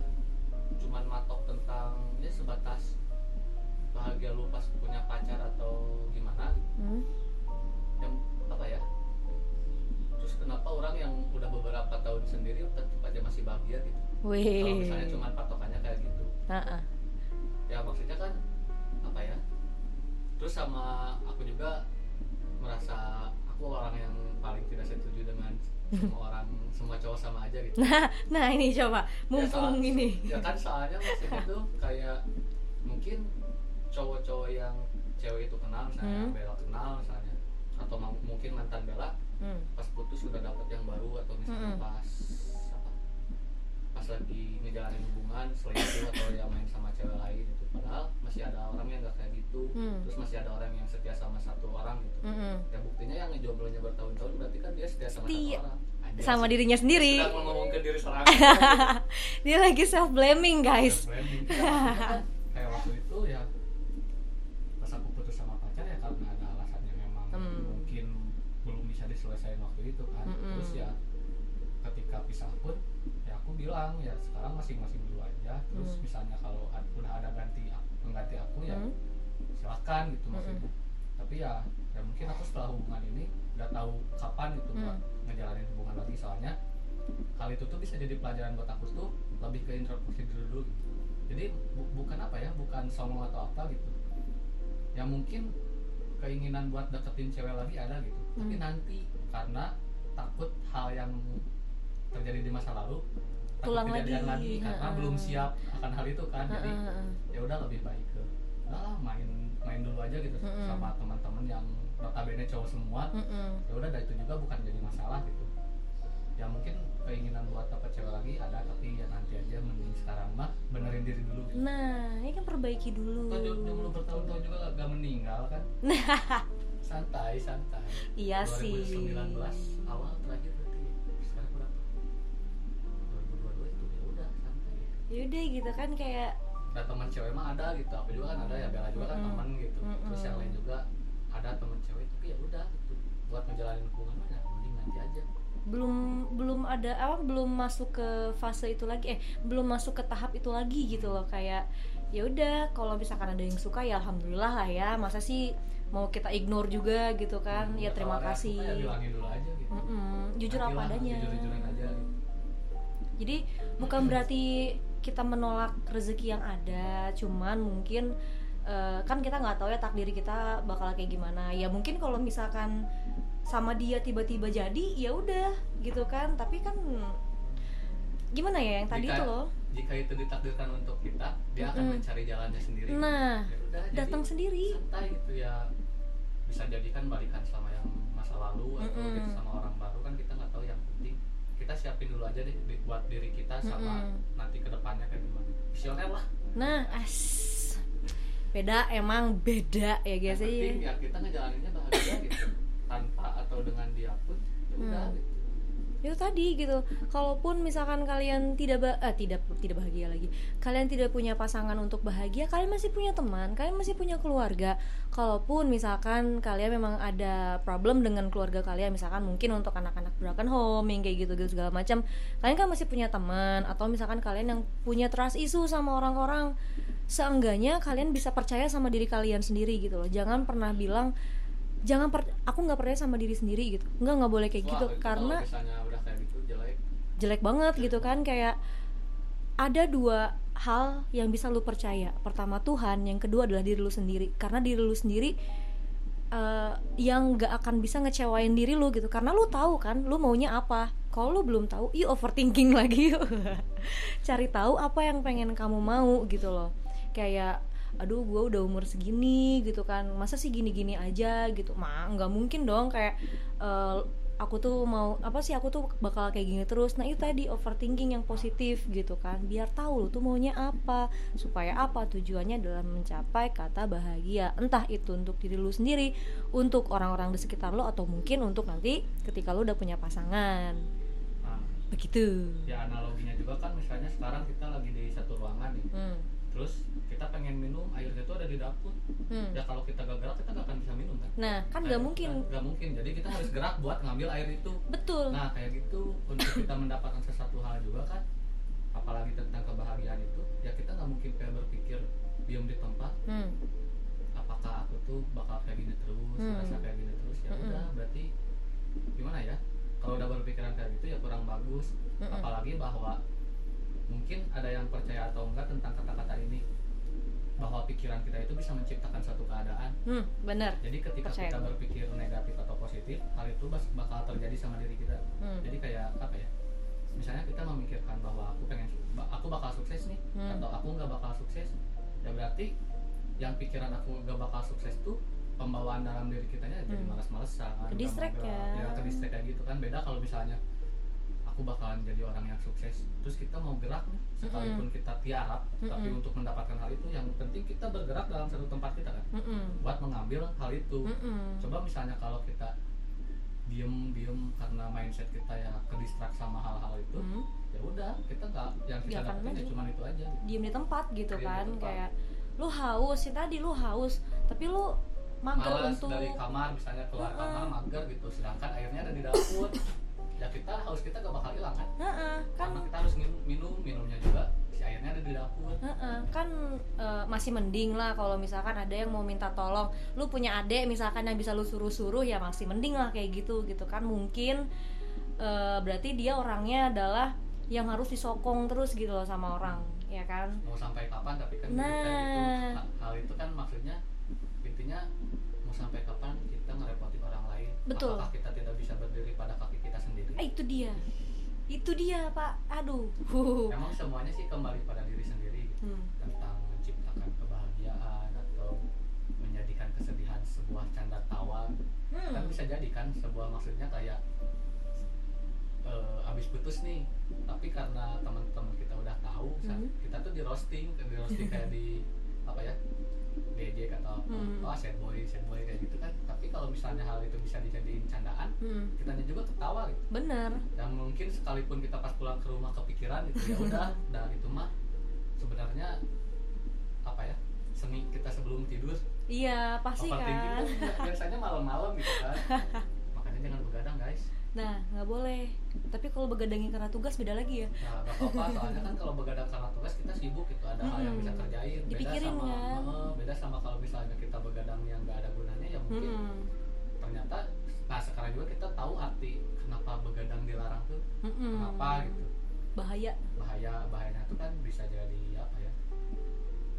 cuman matok tentang ya sebatas bahagia lu pas punya pacar atau gimana Hmm? yang apa ya terus kenapa orang yang udah beberapa tahun sendiri tetap aja masih bahagia gitu kalau misalnya cuman patokannya kayak gitu ah. ya maksudnya kan apa ya terus sama aku juga merasa aku orang yang paling tidak setuju dengan semua orang semua cowok sama aja gitu nah, nah ini coba mumpung soal- ini. ya kan soalnya maksudnya tuh kayak mungkin cowok-cowok yang cewek itu kenal misalnya Hmm. Bella kenal misalnya atau mungkin mantan Bella Hmm. pas putus sudah dapet yang baru atau misalnya Mm-mm. pas pas lagi ngejalanin hubungan selingkuh atau yang main sama cewek lain itu padahal masih ada orang yang nggak kayak gitu Hmm. terus masih ada orang yang setia sama satu orang gitu Mm-mm. ya buktinya yang ngejomblonya bertahun-tahun berarti kan dia setia sama Setia. satu orang Anjay, Sama sih. dirinya sendiri. sedang ngomongin diri seorang [laughs] Dia lagi self blaming, guys. Branding. Kan kayak waktu itu ya pas aku putus sama pacar ya karena ada alasannya memang Hmm. mungkin belum bisa diselesaikan waktu itu kan Mm-mm. terus ya ketika pisah pun ya aku bilang ya sekarang masing-masing dulu aja terus Hmm. misalnya kalau ad- udah ada ganti aku- pengganti aku ya Hmm. silakan gitu maksudnya tapi ya ya mungkin aku setelah hubungan ini udah tahu kapan gitu Hmm. buat ngejalanin hubungan lagi soalnya hal itu tuh bisa jadi pelajaran buat aku tuh lebih ke introspeksi dulu gitu. jadi bu- bukan apa ya bukan sombong atau apa gitu ya mungkin keinginan buat deketin cewek lagi ada gitu tapi Hmm. nanti karena takut hal yang terjadi di masa lalu Tulang lagi. lagi, karena Ha-ha. belum siap akan hal itu kan jadi Heeh, ya udah lebih baik ke udahlah main main dulu aja gitu Mm-mm. sama teman-teman yang notabene cowok semua heeh. ya udah itu juga bukan jadi masalah gitu ya mungkin keinginan buat dapet cewek lagi ada tapi ya nanti aja mending sekarang mah benerin diri dulu gitu Nah, ini kan perbaiki dulu. Jom- jomblo bertahun-tahun juga gak, gak meninggal kan [laughs] santai santai Iya sih. 2019 awal terakhir Yaudah gitu kan kayak ada teman cewek mah ada gitu aku juga kan ada ya Bella juga kan Mm-mm. teman gitu. Terus yang lain juga ada teman cewek tapi ya udah gitu. Buat ngejalanin hubungan mah ya mending nanti aja. Belum belum ada apa belum masuk ke fase itu lagi eh belum masuk ke tahap itu lagi gitu loh. Kayak ya udah kalau misalkan ada yang suka ya alhamdulillah lah ya. Masa sih mau kita ignore juga gitu kan? Hmm, ya terima ada yang kasih. ya bilangin dulu aja gitu. Mm-mm, jujur apa Nantilah, adanya. jujur-jujuran aja gitu. Jadi bukan berarti kita menolak rezeki yang ada cuman mungkin eh, kan kita nggak tahu ya takdir kita bakal kayak gimana. Ya mungkin kalau misalkan sama dia tiba-tiba jadi ya udah gitu kan. Tapi kan gimana ya yang tadi Jika- itu loh? jika itu ditakdirkan untuk kita dia akan Mm-mm. mencari jalannya sendiri. Nah, Ya udah, jadi datang sendiri. santai gitu ya. Bisa jadi kan balikan sama yang masa lalu atau Mm-mm. gitu sama orang baru kan kita nggak tahu yang penting kita siapin dulu aja deh di- buat diri kita sama Mm-mm. nanti ke depannya kayak gimana visioner lah nah as beda emang beda ya guys ya ya kita ngejalaninnya bahagia gitu tanpa atau dengan dia pun ya udah Hmm. gitu. Itu tadi gitu. Kalaupun misalkan kalian tidak ba- eh, tidak tidak bahagia lagi. Kalian tidak punya pasangan untuk bahagia kalian masih punya teman kalian masih punya keluarga. Kalaupun misalkan kalian memang ada problem dengan keluarga kalian misalkan mungkin untuk anak-anak broken home yang kayak gitu gitu segala macam kalian kan masih punya teman atau misalkan kalian yang punya trust issue sama orang-orang seenggaknya kalian bisa percaya sama diri kalian sendiri gitu loh. Jangan pernah bilang jangan per aku nggak percaya sama diri sendiri gitu. Nggak nggak boleh kayak Wah, gitu itu karena kalau misalnya udah kayak gitu jelek banget gitu kan kayak ada dua hal yang bisa lu percaya. Pertama Tuhan yang kedua adalah diri lu sendiri. Karena diri lu sendiri eh, yang gak akan bisa ngecewain diri lu gitu. Karena lu tahu kan lu maunya apa. Kalau lu belum tahu you overthinking [laughs] lagi. Cari tahu apa yang pengen kamu mau gitu loh. Kayak aduh gue udah umur segini gitu kan. Masa sih gini-gini aja? gitu. Mah nggak mungkin dong kayak eh, aku tuh mau apa sih aku tuh bakal kayak gini terus. Nah itu tadi overthinking yang positif gitu kan. Biar tahu lu tuh maunya apa. Supaya apa? Tujuannya adalah mencapai kata bahagia. Entah itu untuk diri lu sendiri untuk orang-orang di sekitar lu atau mungkin untuk nanti ketika lu udah punya pasangan. Nah begitu. Ya analoginya juga kan misalnya sekarang kita lagi di satu ruangan nih. Hmm. Terus kita pengen minum airnya itu ada di dapur. Hmm. ya kalau kita gak gerak kita gak akan bisa minum kan? Nah kan nggak mungkin. nggak mungkin. Jadi kita harus gerak buat ngambil air itu. Betul. Nah kayak gitu untuk kita mendapatkan sesuatu hal juga kan? Apalagi tentang kebahagiaan itu ya kita nggak mungkin kayak berpikir diam di tempat. Hmm. apakah aku tuh bakal kayak gini terus Hmm. merasa kayak gini terus? Ya Mm-mm. udah berarti gimana ya? Kalau udah berpikiran kayak gitu ya kurang bagus. Mm-mm. apalagi bahwa mungkin ada yang percaya atau enggak tentang kata-kata ini bahwa pikiran kita itu bisa menciptakan satu keadaan hmm bener jadi ketika Percaya kita berpikir negatif atau positif hal itu bakal terjadi sama diri kita Hmm. jadi kayak apa ya misalnya kita memikirkan bahwa aku pengen aku bakal sukses nih Hmm. atau aku nggak bakal sukses ya berarti yang pikiran aku nggak bakal sukses tuh pembawaan dalam diri kitanya jadi Hmm. malas-malesan Ke-distract mau gerak. ya. ya ke distract kayak gitu kan beda kalau misalnya aku bakalan jadi orang yang sukses terus kita mau gerak nih sekalipun kita tiarap tapi Mm-mm. untuk mendapatkan hal itu yang penting kita bergerak dalam satu tempat kita kan Mm-mm. buat mengambil hal itu Mm-mm. coba misalnya kalau kita diem diem karena mindset kita ya ke distract sama hal-hal itu Hmm. ya udah kita nggak yang kita Ya, dapetin ya maju. cuma itu aja gitu. diem di tempat gitu Diem di kan tempat. kayak lu haus sih tadi lu haus tapi lu mager malas untuk dari kamar misalnya keluar Mm-mm. kamar mager gitu sedangkan airnya ada di dapur [laughs] ya kita haus kita gak bakal hilang kan? Heeh, kan karena kita harus minum, minum minumnya juga. Si airnya ada di dapur. Heeh, kan eh, masih mending lah kalau misalkan ada yang mau minta tolong. Lu punya adek misalkan yang bisa lu suruh-suruh ya masih mending lah kayak gitu gitu kan. Mungkin eh, berarti dia orangnya adalah yang harus disokong terus gitu loh sama orang ya kan? Mau sampai kapan tapi kan Nah. kayak gitu. Ha- hal itu kan maksudnya intinya mau sampai kapan kita ngerepotin orang lain? Betul. apakah kita tidak bisa berdiri pada kaki eh, itu dia itu dia pak aduh emang semuanya sih kembali pada diri sendiri gitu. Hmm. tentang menciptakan kebahagiaan atau menjadikan kesedihan sebuah canda tawa kan Hmm. bisa jadi kan sebuah maksudnya kayak eh, abis putus nih tapi karena teman-teman kita udah tahu Mhm. kita tuh di roasting di roasting kayak di apa ya DJ atau Mhm. oh sad boy sad boy kayak gitu kan. Tapi kalau misalnya hal itu bisa dijadiin candaan Hmm. kitanya juga ketawa gitu. Bener. Dan mungkin sekalipun kita pas pulang ke rumah kepikiran gitu ya [laughs] udah dan itu mah sebenarnya apa ya seni kita sebelum tidur iya pasti kan. biasanya malam-malam gitu kan. [laughs] Makanya jangan begadang guys Nah, nggak boleh. Tapi kalau begadangin karena tugas beda lagi ya. Nah, gak apa-apa. Soalnya kan kalau begadang karena tugas kita sibuk gitu, ada hmm. hal yang bisa kerjain. Beda Dipikirin sama, kan? Beda sama kalau misalnya kita begadang yang nggak ada gunanya, ya mungkin hmm. ternyata nah sekarang juga kita tahu arti kenapa begadang dilarang tuh, hmm. kenapa gitu. Bahaya. Bahaya, bahayanya tuh kan bisa jadi apa ya?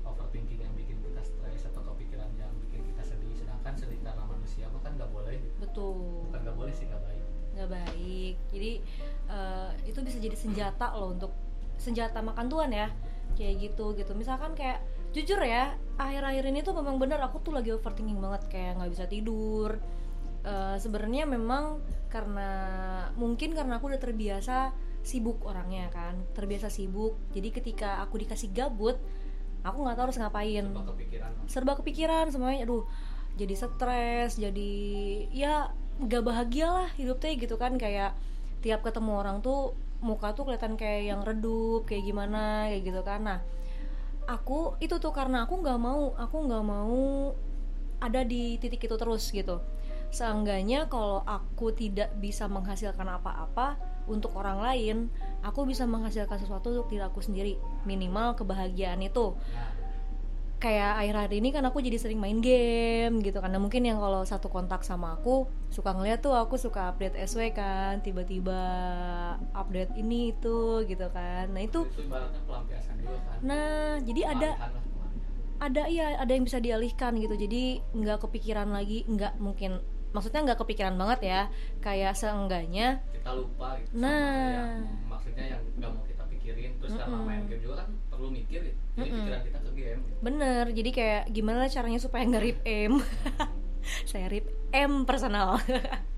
overthinking yang bikin kita stres atau kepikiran yang bikin kita sedih sedangkan sedih karena manusia mah kan nggak boleh gitu. betul bukan nggak boleh sih nggak baik nggak baik. Jadi eh, itu bisa jadi senjata loh untuk senjata makan tuan ya. Kayak gitu gitu. Misalkan kayak jujur ya akhir-akhir ini tuh memang bener aku tuh lagi overthinking banget kayak nggak bisa tidur. Eh, sebenarnya memang karena mungkin karena aku udah terbiasa sibuk orangnya kan terbiasa sibuk. Jadi ketika aku dikasih gabut aku nggak tahu harus ngapain. Coba kepikiran. Serba kepikiran semuanya. Aduh jadi stres jadi ya nggak bahagia lah hidupnya gitu kan kayak tiap ketemu orang tuh muka tuh kelihatan kayak yang redup kayak gimana kayak gitu kan. Nah aku itu tuh karena aku nggak mau aku nggak mau ada di titik itu terus gitu. Seenggaknya kalau aku tidak bisa menghasilkan apa-apa untuk orang lain aku bisa menghasilkan sesuatu untuk diri aku sendiri. Minimal kebahagiaan itu. Nah kayak akhir-akhir ini kan aku jadi sering main game gitu karena mungkin yang kalau satu kontak sama aku suka ngeliat tuh aku suka update SW kan tiba-tiba update ini itu gitu kan. Nah itu itu ibaratnya pelampiasan juga kan? Nah jadi ada ada iya ada yang bisa dialihkan gitu. Jadi nggak kepikiran lagi nggak mungkin maksudnya nggak kepikiran banget ya. Kayak seenggaknya kita lupa gitu Nah. sama yang maksudnya yang nggak mau kita pikirin terus Mm-mm. main game juga kan perlu mikir gitu. jadi Mm-mm. pikiran kita ke game gitu. bener jadi kayak gimana caranya supaya nggak rip M [laughs] saya rip M personal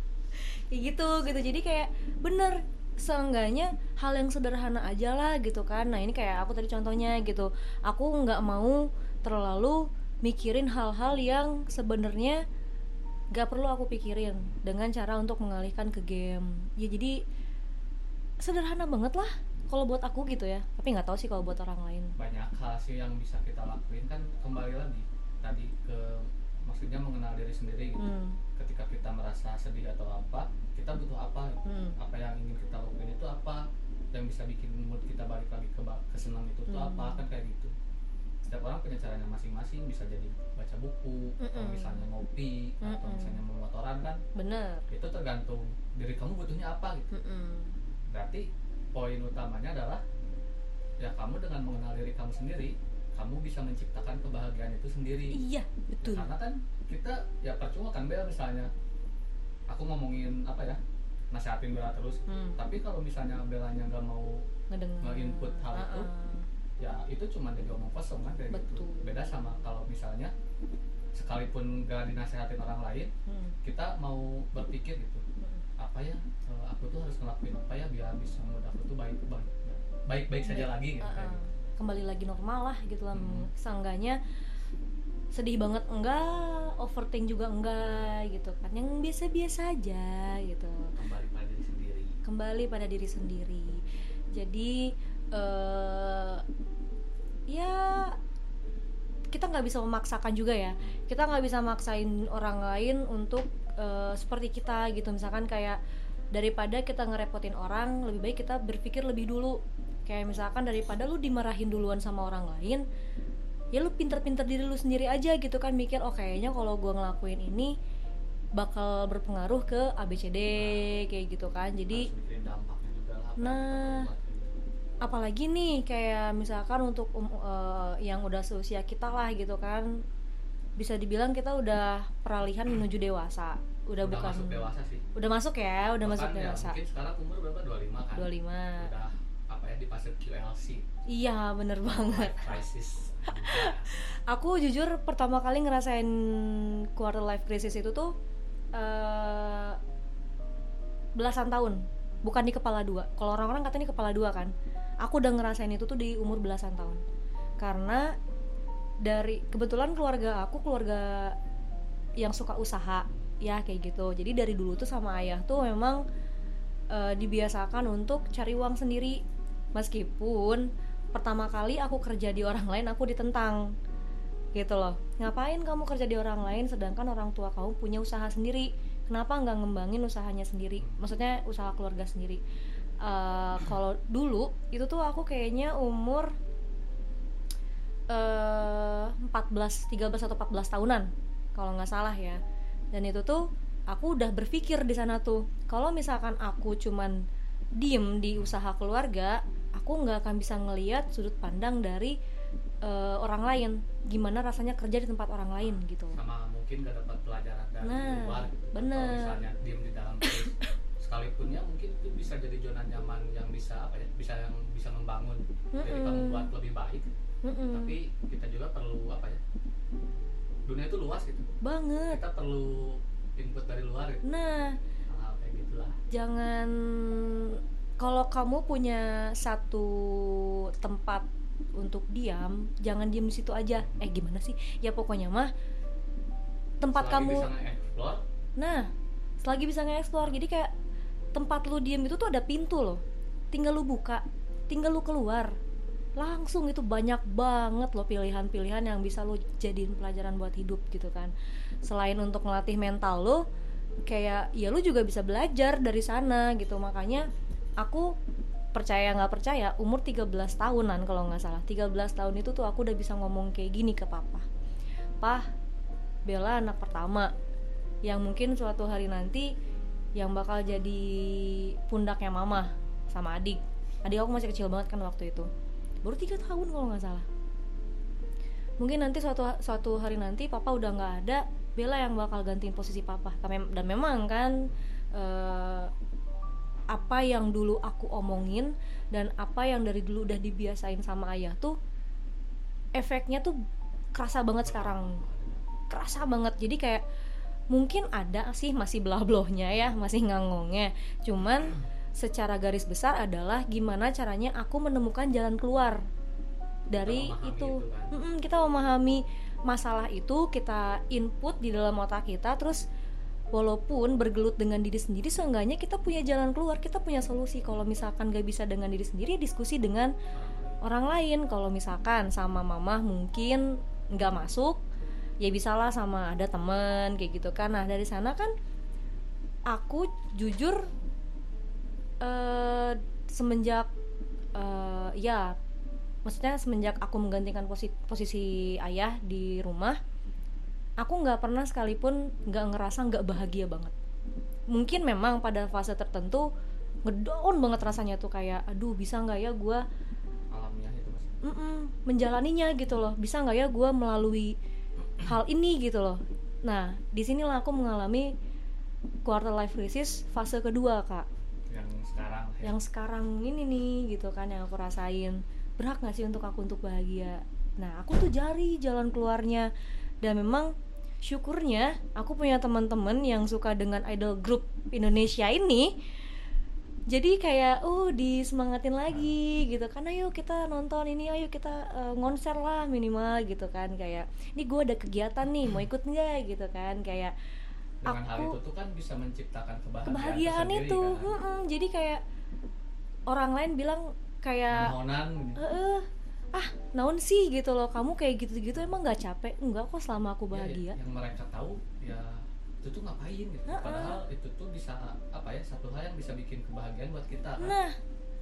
[laughs] kayak gitu gitu jadi kayak bener seenggaknya hal yang sederhana aja lah gitu kan nah ini kayak aku tadi contohnya gitu aku nggak mau terlalu mikirin hal-hal yang sebenarnya nggak perlu aku pikirin dengan cara untuk mengalihkan ke game ya jadi sederhana banget lah kalau buat aku gitu ya tapi nggak tahu sih kalau buat orang lain banyak hal sih yang bisa kita lakuin kan kembali lagi tadi ke maksudnya mengenal diri sendiri gitu Hmm. ketika kita merasa sedih atau apa kita butuh apa gitu. Hmm. apa yang ingin kita lakuin itu apa yang bisa bikin mood kita balik lagi ke ba- ke senang itu tuh Hmm. apa kan kayak gitu setiap orang punya caranya masing-masing bisa jadi baca buku atau Mm-mm. misalnya ngopi atau Mm-mm. misalnya memotoran kan bener itu tergantung diri kamu butuhnya apa gitu Mm-mm. berarti poin utamanya adalah ya kamu dengan mengenal diri kamu sendiri kamu bisa menciptakan kebahagiaan itu sendiri iya betul karena kan kita ya percuma kan Bel misalnya aku ngomongin apa ya nasihatin Bella terus Hmm. tapi kalau misalnya Belanya nggak mau ngedengar nge-input hal itu, Ah-ah. ya itu cuma jadi omong kosong kan kayak gitu Betul. beda sama kalau misalnya sekalipun nggak dinasehatin orang lain Hmm. kita mau berpikir gitu. Apa ya eh, aku tuh harus ngelakuin apa ya biar bisa mood aku tuh baik baik baik baik. saja lagi gitu. Ah-ah. gitu. kembali lagi normal lah gitu lah. Hmm. seenggaknya sedih banget enggak overthink juga enggak gitu kan. Yang biasa-biasa aja gitu. Kembali pada diri sendiri. Kembali pada diri sendiri. Jadi eh ya kita nggak bisa memaksakan juga ya. Kita nggak bisa maksain orang lain untuk eh, seperti kita gitu misalkan kayak daripada kita ngerepotin orang lebih baik kita berpikir lebih dulu kayak misalkan daripada lu dimarahin duluan sama orang lain ya lu pinter-pinter diri lu sendiri aja gitu kan mikir oh kayaknya kalau gua ngelakuin ini bakal berpengaruh ke ABCD kayak gitu kan jadi Nah. gitu. apalagi nih kayak misalkan untuk um, eh, yang udah seusia kita lah gitu kan bisa dibilang kita udah peralihan menuju dewasa. Udah, bukan masuk dewasa sih. Udah masuk ya udah masuk Bahkan ya, dewasa. mungkin sekarang umur berapa? 25 kan? 25 udah apa ya di fase QLC iya bener banget. [laughs] Crisis. [laughs] Aku jujur pertama kali ngerasain quarter life crisis itu tuh eh, belasan tahun. Bukan di kepala dua. Kalau orang-orang katanya di kepala dua kan. Aku udah ngerasain itu tuh di umur belasan tahun. Karena dari kebetulan keluarga aku keluarga yang suka usaha ya kayak gitu. Jadi dari dulu tuh sama ayah tuh memang eh, dibiasakan untuk cari uang sendiri. Meskipun pertama kali aku kerja di orang lain aku ditentang gitu loh. Ngapain kamu kerja di orang lain sedangkan orang tua kamu punya usaha sendiri? Kenapa nggak ngembangin usahanya sendiri? Maksudnya usaha keluarga sendiri. Eh, kalau dulu itu tuh aku kayaknya umur eh 14 13 atau 14 tahunan kalau nggak salah ya dan itu tuh aku udah berpikir di sana tuh kalau misalkan aku cuman diem di usaha keluarga aku nggak akan bisa ngeliat sudut pandang dari eh, orang lain gimana rasanya kerja di tempat orang lain gitu sama mungkin gak dapat pelajaran dari Nah, luar gitu. bener. Atau misalnya diem di dalam terus sekalipun ya mungkin itu bisa jadi zona nyaman yang bisa apa ya bisa yang bisa membangun jadi Mm-mm. kamu buat lebih baik Mm-mm. tapi kita juga perlu apa ya dunia itu luas gitu. Banget. Kita perlu input dari luar gitu. Nah. Hal kayak gitulah. Jangan kalau kamu punya satu tempat untuk diam jangan diem di situ aja. Eh gimana sih? Ya pokoknya mah tempat Selagi kamu bisa nge-explore. Nah selagi bisa nge-explore. Jadi kayak tempat lu diem itu tuh ada pintu loh. Tinggal lu buka tinggal lu keluar langsung itu banyak banget loh pilihan-pilihan yang bisa lu jadiin pelajaran buat hidup gitu kan. Selain untuk ngelatih mental lu kayak ya lu juga bisa belajar dari sana gitu. Makanya aku percaya nggak percaya umur 13 tahunan kalau nggak salah. 13 tahun itu tuh aku udah bisa ngomong kayak gini ke papa. Pah Bella anak pertama yang mungkin suatu hari nanti yang bakal jadi pundaknya mama sama adik. Adik aku masih kecil banget kan waktu itu baru tiga tahun kalau nggak salah. Mungkin nanti suatu suatu hari nanti papa udah nggak ada Bella yang bakal gantiin posisi papa. Dan memang kan eh, apa yang dulu aku omongin dan apa yang dari dulu udah dibiasain sama ayah tuh efeknya tuh kerasa banget sekarang. Kerasa banget. Jadi kayak mungkin ada sih masih belah-belahnya ya masih ngangongnya cuman secara garis besar adalah gimana caranya aku menemukan jalan keluar dari itu. itu kan. Kita memahami masalah itu kita input di dalam otak kita terus walaupun bergelut dengan diri sendiri seenggaknya kita punya jalan keluar kita punya solusi. Kalau misalkan gak bisa dengan diri sendiri diskusi dengan orang lain. Kalau misalkan sama mama mungkin nggak masuk ya bisalah sama ada temen kayak gitu kan. Nah dari sana kan aku jujur eh semenjak eh ya maksudnya semenjak aku menggantikan posisi, posisi ayah di rumah aku nggak pernah sekalipun nggak ngerasa nggak bahagia banget. Mungkin memang pada fase tertentu ngedown banget rasanya tuh kayak aduh bisa nggak ya gue alamiah itu mas. Mm-mm, menjalaninya gitu loh. Bisa nggak ya gue melalui hal ini gitu loh. Nah di sinilah aku mengalami quarter life crisis fase kedua kak sekarang ya. yang sekarang ini nih gitu kan yang aku rasain. Berat nggak sih untuk aku untuk bahagia? Nah aku tuh cari jalan keluarnya. Dan memang syukurnya aku punya teman-teman yang suka dengan idol group Indonesia ini. Jadi kayak uh disemangatin lagi gitu kan. Ayo kita nonton ini ayo kita eh, ngonser lah minimal gitu kan. Kayak ini gue ada kegiatan nih mau ikut nggak? gitu kan. Kayak dengan hal aku- itu tuh kan bisa menciptakan kebahagiaan, kebahagiaan itu kan. Mm-mm. jadi kayak orang lain bilang kayak Mohonan gitu. "Eh, ah naon sih gitu loh kamu kayak gitu-gitu emang nggak capek enggak kok selama aku Ya, bahagia yang mereka tahu ya itu tuh ngapain gitu Heeh. padahal itu tuh bisa apa ya satu hal yang bisa bikin kebahagiaan buat kita kan nah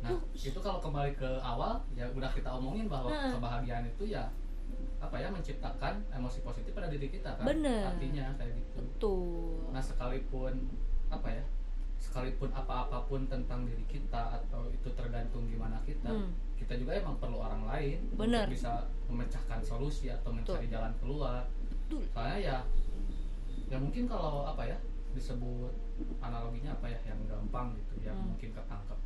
nah itu kalau kembali ke awal ya udah kita omongin bahwa Heeh. kebahagiaan itu ya apa ya menciptakan emosi positif pada diri kita kan Bener. artinya kayak gitu betul nah sekalipun apa ya sekalipun apa-apapun tentang diri kita atau itu tergantung gimana kita Hmm. kita juga emang perlu orang lain Bener. untuk bisa memecahkan solusi atau mencari jalan keluar Betul. soalnya ya ya mungkin kalau apa ya disebut analoginya apa ya yang gampang gitu yang Hmm. mungkin ketangkep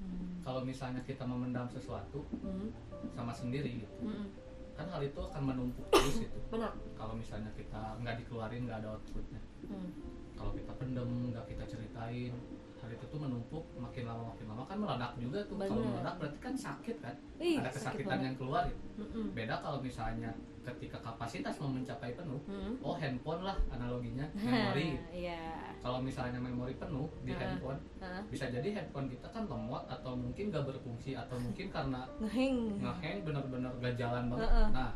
Hmm. kalau misalnya kita memendam sesuatu Hmm. sama sendiri gitu Mm-mm. kan hal itu akan menumpuk [coughs] terus gitu benar kalau misalnya kita nggak dikeluarin nggak ada outputnya Hmm. kalau kita pendem nggak kita ceritain hal itu tuh menumpuk makin lama makin lama kan meledak juga tuh kalau Bener. meledak berarti kan sakit kan Ih, ada sakit kesakitan yang keluar gitu Mm-mm. beda kalau misalnya ketika kapasitas mau mencapai penuh Hmm. oh handphone lah analoginya [laughs] memori Iya. kalau misalnya memori penuh di Heeh. handphone Hah? bisa jadi handphone kita kan lemot atau mungkin gak berfungsi atau mungkin karena [laughs] ngeheng ngehang bener-bener gak jalan banget Heeh. nah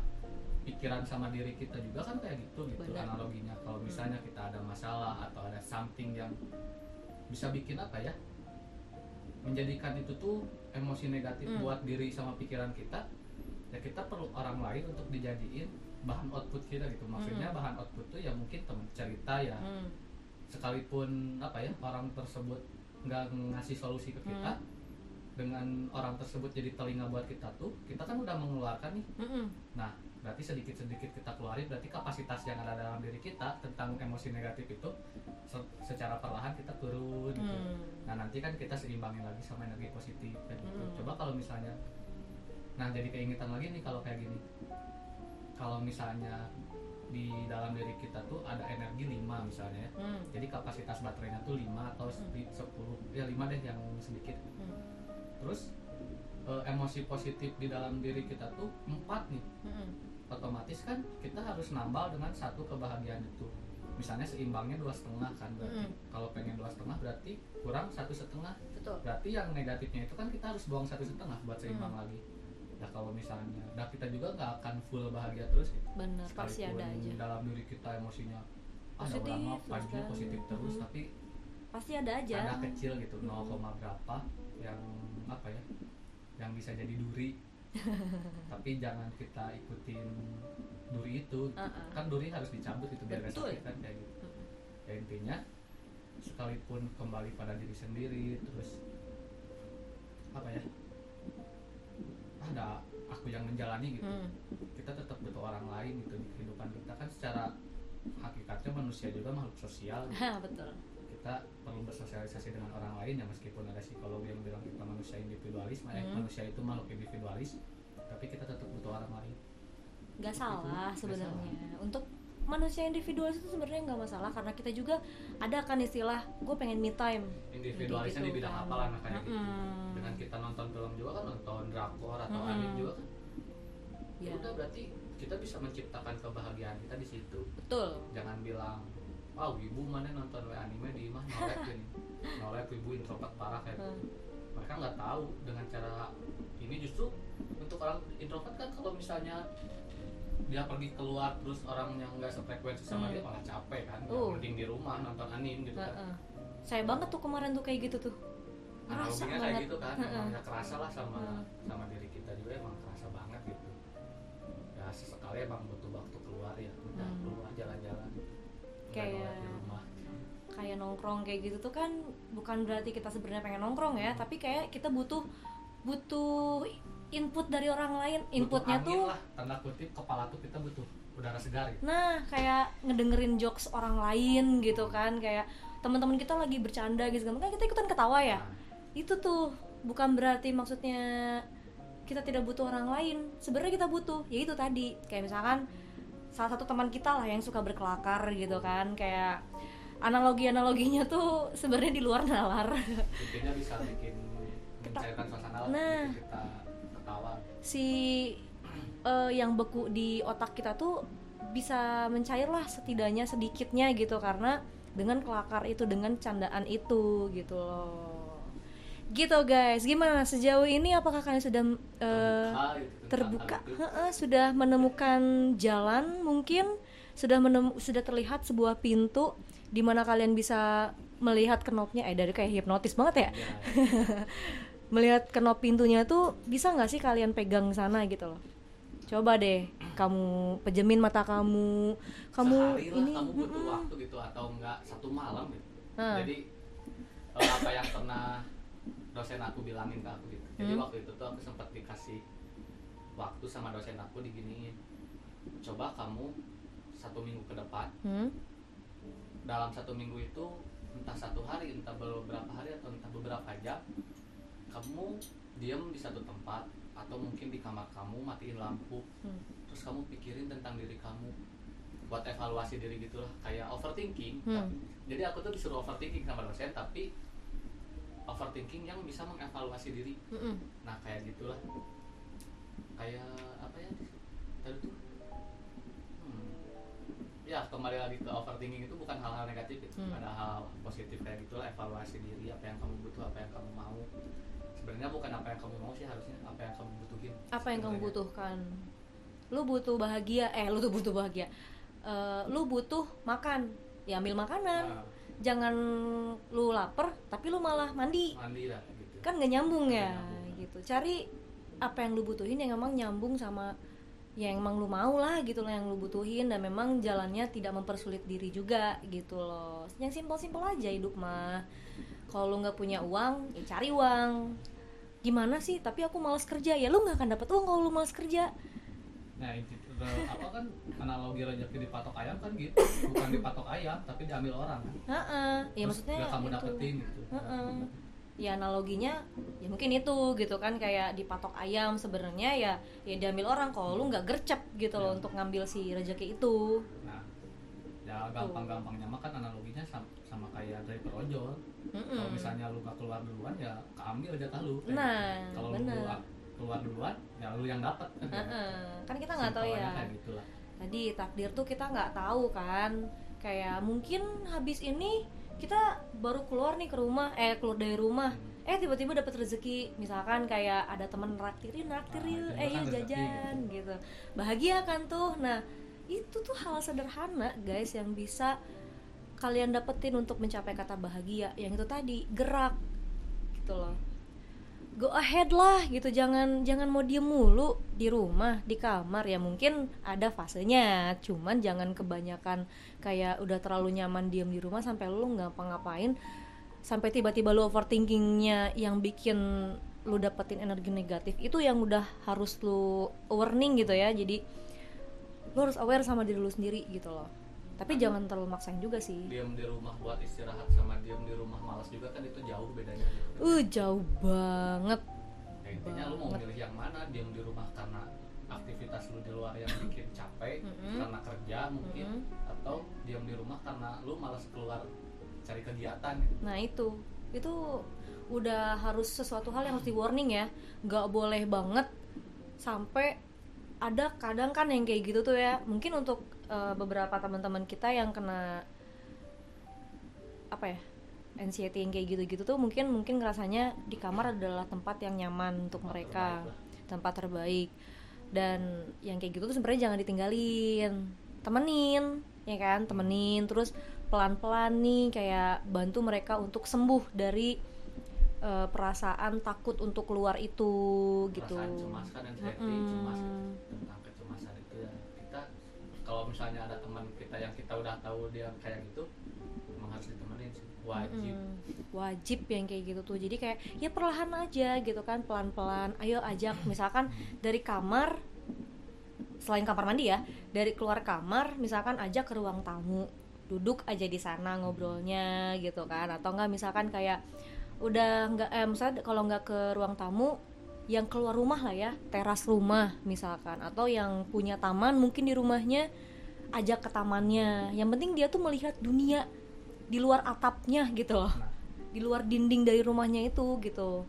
pikiran sama diri kita juga kan kayak gitu gitu Bener. analoginya kalau misalnya kita ada masalah atau ada something yang bisa bikin apa ya menjadikan itu tuh emosi negatif Hmm. buat diri sama pikiran kita ya kita perlu orang lain untuk dijadiin bahan output kita gitu maksudnya Hmm. bahan output tuh ya mungkin teman cerita ya Hmm. sekalipun apa ya orang tersebut nggak ngasih solusi ke kita dengan orang tersebut jadi telinga buat kita tuh kita kan udah mengeluarkan nih Mm-mm. nah berarti sedikit sedikit kita keluarin berarti kapasitas yang ada dalam diri kita tentang emosi negatif itu se- secara perlahan kita turun gitu Hmm. nah nanti kan kita seimbangin lagi sama energi positif kayak gitu Hmm. coba kalau misalnya nah jadi keingetan lagi nih kalau kayak gini kalau misalnya di dalam diri kita tuh ada energi 5 misalnya ya Hmm. jadi kapasitas baterainya tuh 5 atau Hmm. 10 ya 5 deh yang sedikit Hmm. terus eh, emosi positif di dalam diri kita tuh 4 nih Mm-mm. Otomatis kan kita harus nambal dengan satu kebahagiaan itu. Misalnya seimbangnya dua setengah kan berarti. Mm-mm. kalau pengen dua setengah berarti kurang satu setengah. Betul. Berarti yang negatifnya itu kan kita harus buang satu setengah buat seimbang Hmm. lagi. Ya kalau misalnya nah kita juga nggak akan full bahagia terus gitu bener pasti ada aja. dalam diri kita emosinya ada orang vibe-nya positif terus Mhm. tapi pasti ada aja. ada kecil gitu Mhm. 0, berapa yang apa ya yang bisa jadi duri [laughs] tapi jangan kita ikutin duri itu Uh-uh. kan duri harus dicabut itu biar gak Betul. sakit kan kayak gitu ya intinya sekalipun kembali pada diri sendiri terus apa ya ada aku yang menjalani gitu Hmm. kita tetap butuh orang lain gitu di kehidupan kita kan secara hakikatnya manusia juga makhluk sosial [laughs] gitu. Betul kita perlu bersosialisasi dengan orang lain ya meskipun ada psikolog yang bilang kita manusia individualis eh, Hmm. manusia itu makhluk individualis tapi kita tetap butuh orang lain nggak salah Gitu, nggak sebenarnya. untuk manusia individualis itu sebenarnya nggak masalah karena kita juga ada kan istilah gue pengen me time. Individualisnya Gitu di bidang kan. apa lah nah, kayak gitu Mm-mm. dengan kita nonton film juga kan nonton drakor atau Mm-mm. anime juga kan. Ya udah berarti kita bisa menciptakan kebahagiaan kita di situ. Betul. Jangan bilang ah ibu mana nonton anime di mah nolek gini [laughs] nolek ibu introvert parah kayak gitu. Hmm. mereka nggak tahu dengan cara ini justru untuk orang introvert kan kalau misalnya dia pergi keluar terus orang yang nggak sefrekuensi sama Hmm. dia malah capek kan Uh. mending di rumah nonton anime gitu kan Heeh. saya banget tuh kemarin tuh kayak gitu tuh ngerasa analoginya kayak gitu kan emang nggak kerasa lah sama Hmm. sama diri kita juga nongkrong kayak gitu tuh kan bukan berarti kita sebenarnya pengen nongkrong ya tapi kayak kita butuh butuh input dari orang lain. Inputnya Butuh tuh lah, tanda kutip kepala tuh kita butuh udara segar gitu. Nah kayak ngedengerin jokes orang lain gitu kan kayak teman-teman kita lagi bercanda gitu kan kan kita ikutan ketawa ya. Nah, itu tuh bukan berarti maksudnya kita tidak butuh orang lain sebenarnya kita butuh. Ya itu tadi kayak misalkan salah satu teman kita lah yang suka berkelakar gitu kan kayak analogi analoginya tuh sebenarnya di luar nalar. Intinya bisa bikin mencairkan suasana Nah. kita ketawa. Si eh, yang beku di otak kita tuh bisa mencair lah setidaknya sedikitnya gitu karena dengan kelakar itu dengan candaan itu gitu loh. Gitu guys. Gimana? Sejauh ini apakah kalian sudah eh, Terbuka gitu terbuka? sudah menemukan jalan mungkin? Sudah menem- sudah terlihat sebuah pintu di mana kalian bisa melihat knopnya eh dari kayak hipnotis banget ya Ya, [laughs] melihat kenop pintunya tuh bisa nggak sih kalian pegang sana gitu loh coba deh kamu pejemin mata kamu kamu sehari lah ini kamu butuh mm-mm. waktu gitu atau enggak satu malam gitu Nah. jadi eh, apa yang pernah dosen aku bilangin ke aku gitu jadi Hmm. waktu itu tuh aku sempat dikasih waktu sama dosen aku diginiin coba kamu satu minggu ke depan Hmm? Dalam satu minggu itu entah satu hari entah beberapa hari atau entah beberapa jam kamu diam di satu tempat atau mungkin di kamar kamu matiin lampu Hmm. terus kamu pikirin tentang diri kamu buat evaluasi diri gitulah kayak overthinking Hmm. Tapi- jadi aku tuh disuruh overthinking sama dosen tapi overthinking yang bisa mengevaluasi diri Mm-mm. nah kayak gitulah kayak apa ya tadi tuh hmm, kembali lagi ke overthinking itu bukan hal-hal negatif itu Hmm. ada hal positif kayak gitulah evaluasi diri apa yang kamu butuh apa yang kamu mau. Sebenarnya bukan apa yang kamu mau sih harusnya apa yang kamu butuhin. Apa yang kamu butuhkan. Lu butuh bahagia eh lu tuh butuh bahagia. Eh, lu butuh makan. Ya ambil makanan. Nah, jangan lu lapar tapi lu malah mandi. Mandi lah gitu. Kan nggak nyambung ya Nggak nyambung. gitu. Cari apa yang lu butuhin yang emang nyambung sama yang emang lu mau lah gitu loh yang lu butuhin dan memang jalannya tidak mempersulit diri juga gitu loh. Yang simpel-simpel aja hidup mah. Kalau lu nggak punya uang ya cari uang. Gimana sih? Tapi aku malas kerja. Ya lu nggak akan dapat uang kalau lu malas kerja. Nah itu apa kan analogi rezeki dipatok ayam kan gitu. Bukan dipatok ayam tapi diambil orang. Kan Heeh. ya Terus maksudnya nggak kamu itu. dapetin gitu. Heeh. Ya analoginya ya mungkin itu gitu kan kayak dipatok ayam sebenarnya ya ya diambil orang. Kalau lu nggak gercep gitu loh Ya. untuk ngambil si rezeki itu. Nah ya gampang-gampangnya mah kan analoginya sama, sama kayak driver ojol kalau misalnya lu gak keluar duluan ya keambil jatah lu kayak Nah, gitu. kalau lu keluar, keluar duluan ya lu yang dapat kan Heeh. kan kita nggak tahu ya. Kayak gitu lah tadi takdir tuh kita nggak tahu kan. Kayak mungkin habis ini kita baru keluar nih ke rumah eh keluar dari rumah. Eh tiba-tiba dapat rezeki. Misalkan kayak ada temen naktirin naktir Nah, yuk itu eh kan yuk jajan gitu. Bahagia kan tuh? Nah itu tuh hal sederhana guys yang bisa kalian dapetin untuk mencapai kata bahagia. Yang itu tadi gerak gitu loh go ahead lah gitu. Jangan jangan mau diem mulu di rumah di kamar. Ya mungkin ada fasenya. Cuman jangan kebanyakan kayak udah terlalu nyaman diem di rumah sampai lu nggak ngapa-ngapain sampai tiba-tiba lu overthinkingnya yang bikin lu dapetin energi negatif. Itu yang udah harus lu warning gitu ya. Jadi lu harus aware sama diri lu sendiri gitu loh tapi jangan terlalu maksain juga sih diam di rumah buat istirahat sama diam di rumah malas juga kan itu jauh bedanya gitu. uh jauh banget Ya, intinya lu mau banget. milih yang mana diam di rumah karena aktivitas lu di luar yang bikin capek karena kerja mungkin Mm-mm. atau diam di rumah karena lu malas keluar cari kegiatan gitu. Nah itu itu udah harus sesuatu hal yang harus di warning ya, nggak boleh banget sampai ada kadang kan yang kayak gitu tuh ya. Mungkin untuk eh, beberapa teman-teman kita yang kena apa ya anxiety yang kayak gitu-gitu tuh mungkin mungkin ngerasanya di kamar adalah tempat yang nyaman untuk Tempat mereka, terbaik tempat terbaik. Dan yang kayak gitu tuh sebenarnya jangan ditinggalin, temenin, ya kan, temenin terus pelan-pelan nih kayak bantu mereka untuk sembuh dari eh, perasaan takut untuk keluar itu gitu. perasaan cemas kan anxiety Mm-mm. cemas kalau misalnya ada teman kita yang kita udah tahu dia kayak gitu emang harus ditemenin sih. Wajib. Mm-mm. wajib yang kayak gitu tuh. Jadi kayak ya perlahan aja gitu kan pelan-pelan. Ayo ajak misalkan dari kamar selain kamar mandi ya dari keluar kamar misalkan ajak ke ruang tamu. Duduk aja di sana ngobrolnya gitu kan. Atau enggak misalkan kayak udah nggak eh misalnya kalau nggak ke ruang tamu yang keluar rumah lah ya teras rumah misalkan atau yang punya taman mungkin di rumahnya ajak ke tamannya. Yang penting dia tuh melihat dunia di luar atapnya gitu loh. Nah. Di luar dinding dari rumahnya itu gitu.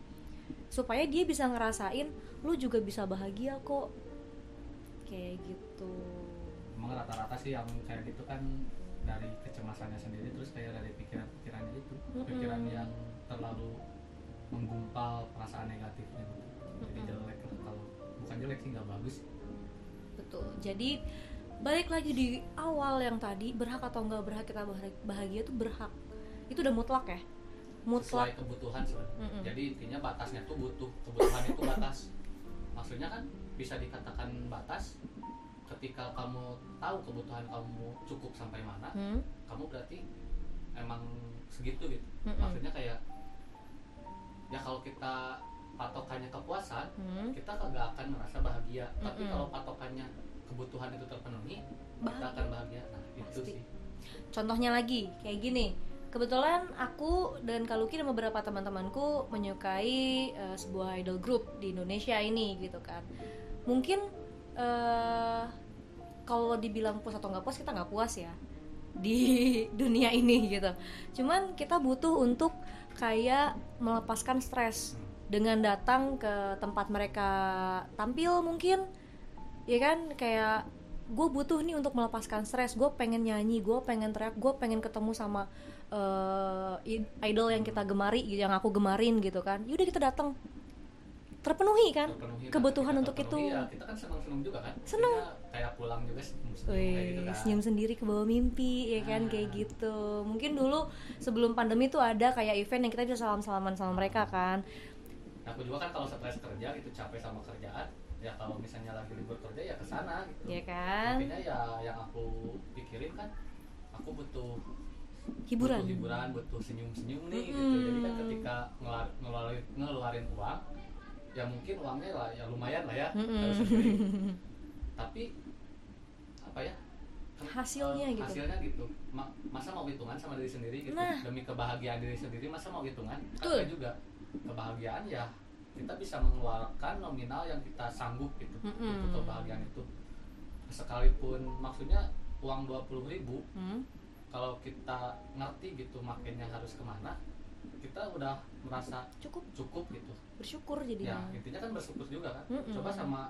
Supaya dia bisa ngerasain lu juga bisa bahagia kok. Kayak gitu. Emang rata-rata sih yang kayak gitu kan dari kecemasannya sendiri terus kayak dari pikiran-pikirannya itu. Mm-mm. pikiran yang terlalu menggumpal perasaan negatifnya. gitu. Jadi jelek lah. Kalau bukan jelek sih nggak bagus. Betul. Jadi balik lagi di awal yang tadi berhak atau nggak berhak kita bahag- bahagia tuh berhak. Itu udah mutlak ya? Mutlak. Sesuai kebutuhan Mm-mm. jadi intinya batasnya tuh butuh. Kebutuhan itu batas. Maksudnya kan bisa dikatakan batas ketika kamu tahu kebutuhan kamu cukup sampai mana Hmm? kamu berarti emang segitu gitu. Mm-mm. maksudnya kayak ya kalau kita patokannya kepuasan Hmm? kita kagak akan merasa bahagia tapi Mm-mm. kalau patokannya kebutuhan itu terpenuhi kita Bahagia. akan bahagia nah itu Pasti. sih contohnya lagi kayak gini kebetulan aku dan Kaluki dan beberapa teman-temanku menyukai eh, sebuah idol group di Indonesia ini gitu kan mungkin eh kalau dibilang puas atau nggak puas kita nggak puas ya di [laughs] dunia ini gitu cuman kita butuh untuk kayak melepaskan stres dengan datang ke tempat mereka tampil mungkin ya kan? Kayak gue butuh nih untuk melepaskan stres. Gue pengen nyanyi gue pengen teriak gue pengen ketemu sama i- idol yang kita gemari yang aku gemarin gitu kan. Yaudah kita datang. Terpenuhi kan? Terpenuhi, nah, kebutuhan kita untuk terpenuhi, itu ya, kita kan seneng-seneng juga kan? Seneng. Kita kayak pulang juga senyum kayak Wih, gitu kan. senyum sendiri ke bawah mimpi ya kan? Ah. kayak gitu. Mungkin dulu sebelum pandemi tuh ada kayak event yang kita bisa salam salaman sama mereka kan. Nah, aku juga kan kalau stres kerja gitu capek sama kerjaan ya kalau misalnya lagi libur kerja ya ke sana gitu. Ya kan? Intinya ya yang aku pikirin kan aku butuh hiburan. butuh hiburan butuh senyum senyum nih gitu. Mm-mm. jadi kan ketika ngeluar- ngeluarin ngeluarin uang ya mungkin uangnya lah ya lumayan lah ya sendiri [laughs] tapi apa ya? Hasilnya eh, gitu. hasilnya gitu. Ma- masa mau hitungan sama diri sendiri gitu? Nah. demi kebahagiaan diri sendiri masa mau hitungan? Kan juga kebahagiaan ya kita bisa mengeluarkan nominal yang kita sanggup gitu Mm-mm. untuk kebahagiaan itu sekalipun maksudnya uang dua puluh ribu Hmm. kalau kita ngerti gitu makainya harus ke mana kita udah merasa cukup cukup gitu bersyukur ya jadinya intinya kan bersyukur juga kan Mm-mm. coba sama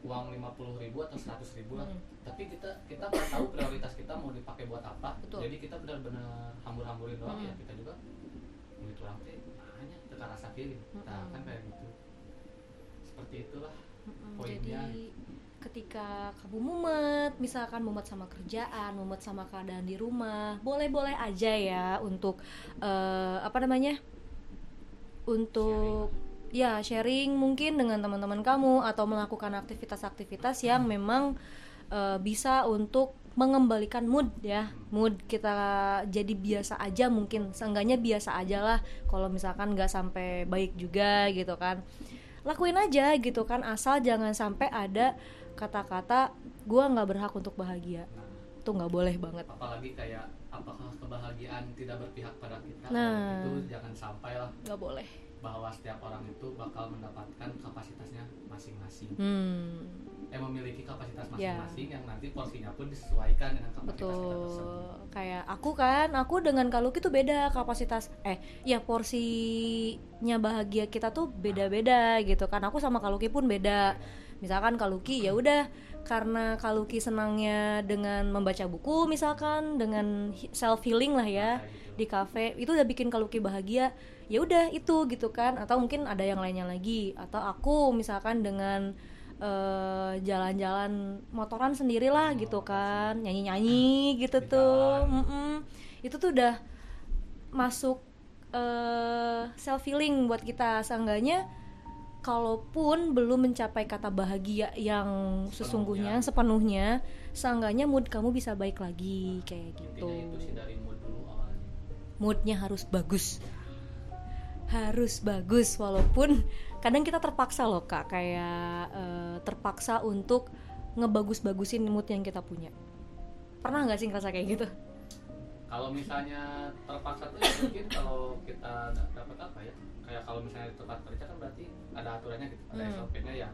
uang lima puluh ribu atau seratus ribu lah Mm. tapi kita kita nggak tahu prioritas kita mau dipakai buat apa Betul. jadi kita benar-benar hambur-hamburin doang Mm. ya kita juga duit orang teh hanya tekan rasa kiri nah Mm-mm. kan kayak gitu seperti itulah Mm-mm. poinnya. jadi ketika kamu mumet misalkan mumet sama kerjaan mumet sama keadaan di rumah boleh-boleh aja ya untuk eh, apa namanya untuk ya sharing mungkin dengan teman-teman kamu atau melakukan aktivitas-aktivitas yang memang eh, bisa untuk mengembalikan mood ya. Mood kita jadi biasa aja mungkin seenggaknya biasa aja lah. Kalau misalkan nggak sampai baik juga gitu kan. Lakuin aja gitu kan asal jangan sampai ada kata-kata gua nggak berhak untuk bahagia. Itu nggak boleh banget. Apalagi kayak apakah kebahagiaan tidak berpihak pada kita? Nah. itu jangan sampai lah nggak boleh. bahwa setiap orang itu bakal mendapatkan kapasitasnya masing-masing. Hmm eh memiliki kapasitas Ya. masing-masing yang nanti porsinya pun disesuaikan dengan kapasitas kita tersebut. Betul kayak aku kan aku dengan Kaluki tuh beda kapasitas. Eh ya porsinya bahagia kita tuh beda-beda gitu kan. Aku sama Kaluki pun beda. Misalkan Kaluki ya udah karena Kaluki senangnya dengan membaca buku misalkan dengan self healing lah ya di kafe itu udah bikin Kaluki bahagia. Ya udah itu gitu kan. Atau mungkin ada yang lainnya lagi. Atau aku misalkan dengan eh, jalan-jalan motoran sendirilah gitu kan nyanyi-nyanyi gitu Di tuh jalan. Mm-mm. itu tuh udah masuk self healing buat kita. Seenggaknya kalaupun belum mencapai kata bahagia yang sesungguhnya sepenuhnya seenggaknya mood kamu bisa baik lagi kayak gitu. intinya itu sih dari mood dulu awalnya. Moodnya harus bagus. Harus bagus walaupun kadang kita terpaksa loh kak kayak eh, terpaksa untuk ngebagus-bagusin mood yang kita punya. Pernah nggak sih ngerasa kayak gitu? Kalau misalnya terpaksa tuh ya mungkin kalau kita da- dapat apa ya kayak kalau misalnya di tempat kerja kan berarti ada aturannya gitu ada Hmm. SOP-nya ya.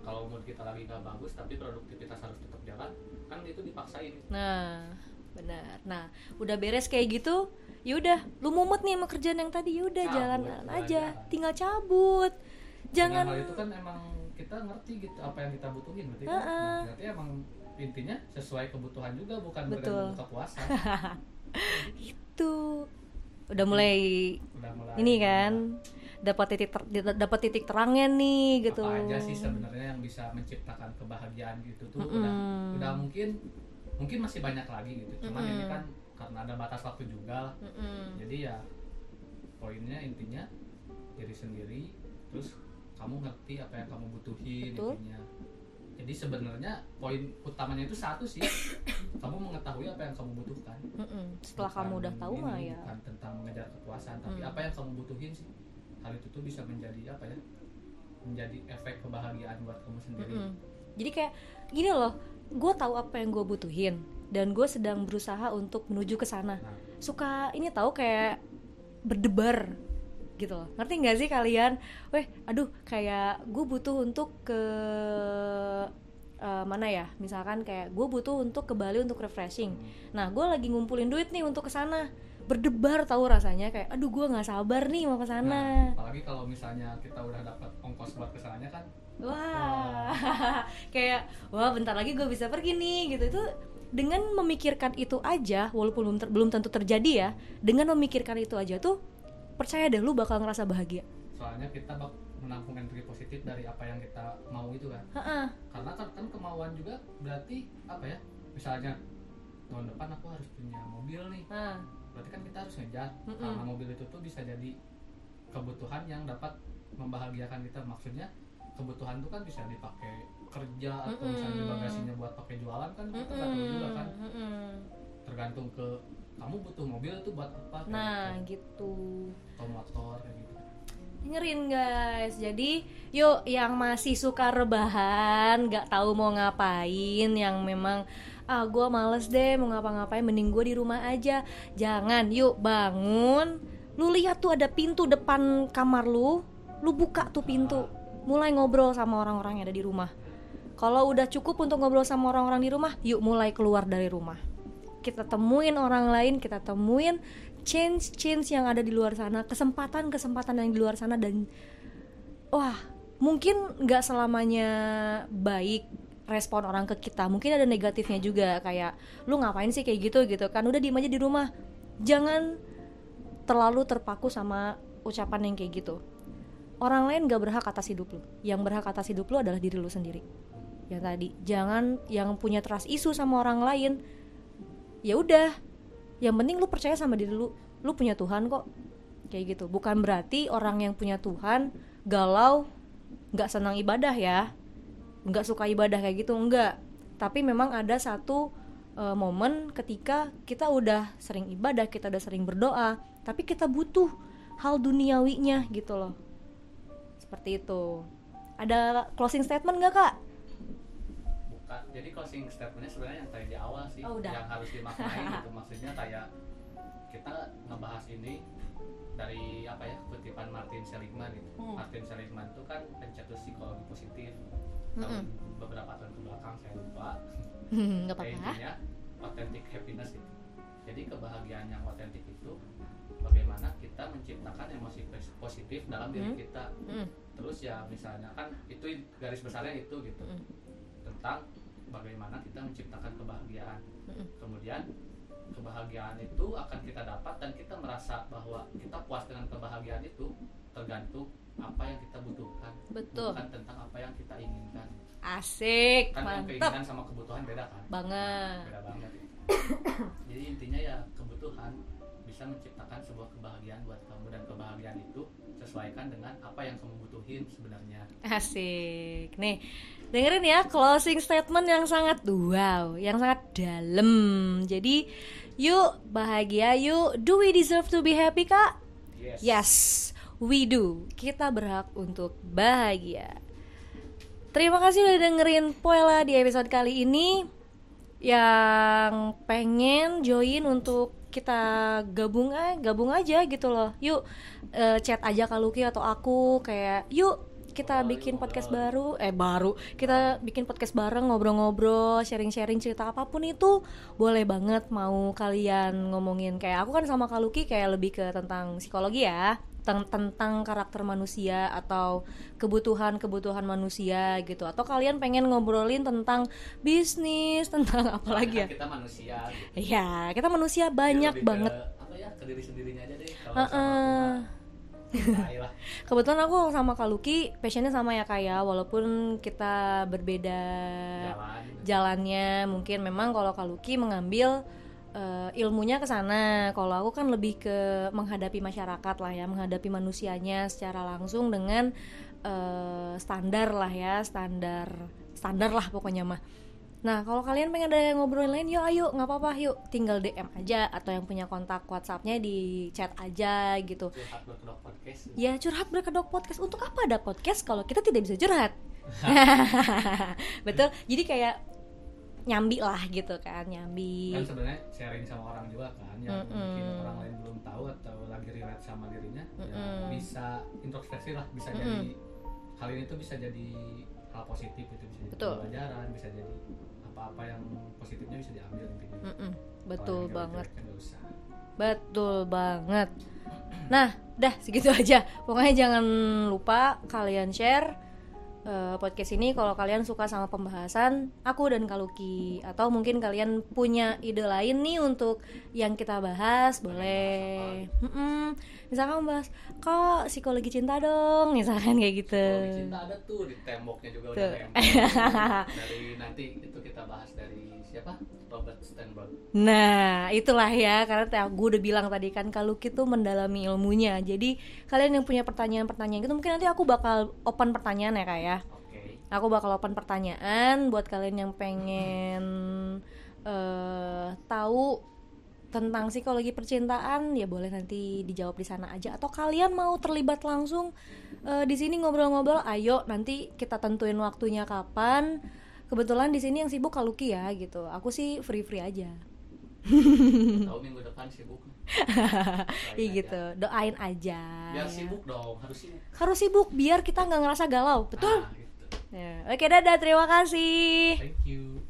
Kalau mood kita lagi nggak bagus tapi produktivitas harus tetap jalan kan itu dipaksain. Nah benar. Nah udah beres kayak gitu yaudah lu mumet nih sama kerjaan yang tadi yaudah Cabut, jalan jalan. aja. tinggal cabut jangan Dengan hal itu kan emang kita ngerti gitu apa yang kita butuhin berarti kan Heeh. nah, berarti emang intinya sesuai kebutuhan juga bukan Betul. buka puasa [laughs] itu udah mulai udah mulai ini kan dapat titik ter- dapat titik terangnya nih gitu apa aja sih sebenarnya yang bisa menciptakan kebahagiaan gitu tuh Mm-mm. udah udah mungkin mungkin masih banyak lagi gitu cuman ini Mm-mm. kan karena ada batas waktu juga lah Mm-mm. jadi ya poinnya intinya diri sendiri terus kamu ngerti apa yang kamu butuhin Betul. intinya. Jadi sebenarnya poin utamanya itu satu sih. [coughs] Kamu mengetahui apa yang kamu butuhkan. Setelah Bukan kamu udah tahu ini, mah ya. bukan tentang mengejar kepuasan tapi Hmm. apa yang kamu butuhin sih. Hal itu tuh bisa menjadi apa ya? Menjadi efek kebahagiaan buat kamu sendiri. Mm-mm. jadi kayak gini loh gue tahu apa yang gue butuhin dan gue sedang berusaha untuk menuju ke sana. Nah. Suka ini tahu kayak berdebar gitu loh. Ngerti nggak sih kalian? Weh aduh kayak gue butuh untuk ke eh, mana ya? Misalkan kayak gue butuh untuk ke Bali untuk refreshing. Nah gue lagi ngumpulin duit nih untuk ke sana. Berdebar tahu rasanya kayak aduh gue nggak sabar nih mau ke Nah, sana. apalagi kalau misalnya kita udah dapat ongkos buat ke sananya kan? Wah. [laughs] Kayak wah bentar lagi gue bisa pergi nih gitu. Itu dengan memikirkan itu aja walaupun belum, ter- belum tentu terjadi ya dengan memikirkan itu aja tuh percaya deh lu bakal ngerasa bahagia. Soalnya kita bak menampung energi positif dari apa yang kita mau itu kan. Ha-ha. karena kan, kan kemauan juga berarti apa ya? Misalnya tahun depan aku harus punya mobil nih. Nah, berarti kan kita harus ngejar. Mm-mm. karena mobil itu tuh bisa jadi kebutuhan yang dapat membahagiakan kita. Maksudnya kebutuhan tuh kan bisa dipakai kerja atau misalnya di Mm-mm. bagasinya buat pakai jualan kan kita nggak tahu juga kan. Mm-mm, mm-mm. tergantung ke kamu butuh mobil itu buat apa? Nah gitu. gitu. Atau motor kayak gitu. Dengerin guys. Jadi yuk yang masih suka rebahan nggak tahu mau ngapain yang memang ah gue males deh mau ngapa-ngapain mending gue di rumah aja. Jangan yuk bangun. Lu lihat tuh ada pintu depan kamar lu. Lu buka tuh pintu. Mulai ngobrol sama orang-orang yang ada di rumah. Kalau udah cukup untuk ngobrol sama orang-orang di rumah yuk mulai keluar dari rumah kita temuin orang lain kita temuin change change yang ada di luar sana kesempatan kesempatan yang di luar sana dan wah mungkin nggak selamanya baik respon orang ke kita. Mungkin ada negatifnya juga kayak lu ngapain sih kayak gitu? Gitu kan. Udah diem aja di rumah. Jangan terlalu terpaku sama ucapan yang kayak gitu. Orang lain gak berhak atas hidup lu. Yang berhak atas hidup lu adalah diri lu sendiri. Yang tadi jangan yang punya trust isu sama orang lain ya udah yang penting lu percaya sama diri lu lu punya Tuhan kok kayak gitu. Bukan berarti orang yang punya Tuhan galau nggak senang ibadah ya nggak suka ibadah kayak gitu enggak tapi memang ada satu uh, momen ketika kita udah sering ibadah kita udah sering berdoa tapi kita butuh hal duniawinya gitu loh. Seperti itu. Ada closing statement nggak kak jadi closing statementnya sebenarnya yang tadi di awal sih Oh, udah. yang harus dimaknai [laughs] gitu. Maksudnya kayak kita ngebahas ini dari apa ya kutipan Martin Seligman gitu. Hmm. Martin Seligman itu kan pencetus psikologi positif. Tahun beberapa tahun ke belakang saya lupa. [laughs] Nggak Kayak apa-apa. intinya authentic happiness gitu. Jadi kebahagiaan yang otentik itu bagaimana kita menciptakan emosi pos- positif dalam diri Hmm. kita. Mm, terus ya misalnya kan itu garis besarnya itu gitu. Mm, tentang bagaimana kita menciptakan kebahagiaan. Kemudian kebahagiaan itu akan kita dapat dan kita merasa bahwa kita puas dengan kebahagiaan itu tergantung apa yang kita butuhkan. Betul. bukan tentang apa yang kita inginkan. Asik kan mantap keinginan sama kebutuhan beda kan? Banget. Beda banget. Jadi intinya ya kebutuhan bisa menciptakan sebuah kebahagiaan buat kamu dan kebahagiaan itu sesuaikan dengan apa yang kamu butuhin sebenarnya. Asik. Nih, dengerin ya closing statement yang sangat wow, yang sangat dalam. Jadi, yuk bahagia, yuk. Do we deserve to be happy, Kak? yes, Yes, we do. Kita berhak untuk bahagia. Terima kasih udah dengerin Poela di episode kali ini. Yang pengen join untuk kita gabung eh gabung aja gitu loh. Yuk eh, chat aja ke Lucky atau aku kayak yuk kita bikin podcast baru eh baru. Kita bikin podcast bareng ngobrol-ngobrol sharing-sharing cerita apa pun itu boleh banget mau kalian ngomongin kayak aku kan sama Kak Lucky kayak lebih ke tentang psikologi ya Ten- tentang karakter manusia atau kebutuhan-kebutuhan manusia gitu. Atau kalian pengen ngobrolin tentang bisnis [laughs] tentang apa lagi ya? Kita manusia. Gitu. ya kita manusia banyak ke, banget. apa ya ke diri sendirinya aja deh kalau Heeh. sama [laughs] kebetulan aku sama Kak Lucky passionnya sama ya kayak walaupun kita berbeda jalan jalannya mungkin memang kalau Kaluki mengambil eh, ilmunya ke sana. Kalau aku kan lebih ke menghadapi masyarakat lah ya menghadapi manusianya secara langsung dengan eh, standar lah ya standar standar lah pokoknya mah nah kalau kalian pengen ada yang ngobrolin lain yuk ayo nggak apa-apa yuk. Tinggal DM aja atau yang punya kontak WhatsAppnya di chat aja gitu. Curhat berkedok podcast Ya curhat berkedok podcast. Untuk apa ada podcast kalau kita tidak bisa curhat? [laughs] Betul? Jadi kayak Nyambi lah gitu kan Nyambi. Kan sebenarnya sharing sama orang juga kan yang Mm-mm. mungkin orang lain belum tahu atau lagi relate sama dirinya ya Mm-mm. bisa introspeksi lah bisa Mm-mm. jadi hal ini tuh bisa jadi hal positif itu bisa jadi Betul. pelajaran bisa jadi apa-apa yang positifnya bisa diambil intinya Mm-mm, Kalau Betul yang banget. usah. Betul banget. Nah dah segitu aja. Pokoknya jangan lupa kalian share eh, podcast ini kalau kalian suka sama pembahasan aku dan Kaluki atau mungkin kalian punya ide lain nih untuk yang kita bahas boleh Mm-mm. misalkan bahas kok psikologi cinta dong [laughs] misalkan kayak gitu di cinta ada tuh di temboknya juga udah Tuh. nempel. dari [laughs] nanti itu kita bahas dari siapa Robert Sternberg Nah, itulah ya, karena gue udah bilang tadi kan kalau tuh mendalami ilmunya. Jadi kalian yang punya pertanyaan-pertanyaan gitu, mungkin nanti aku bakal open pertanyaan ya kak ya. Aku bakal open pertanyaan buat kalian yang pengen eh tahu tentang psikologi percintaan ya boleh nanti dijawab di sana aja. Atau kalian mau terlibat langsung eh, di sini ngobrol-ngobrol ayo nanti kita tentuin waktunya kapan. Kebetulan di sini yang sibuk Kaluki ya gitu. Aku sih free free aja tahu minggu depan sibuk. [laughs] Iya gitu. Doain aja. Biar ya. sibuk dong harus sibuk. Harus sibuk biar kita nggak ngerasa galau betul? Nah, gitu. Ya, oke dadah. Terima kasih. Thank you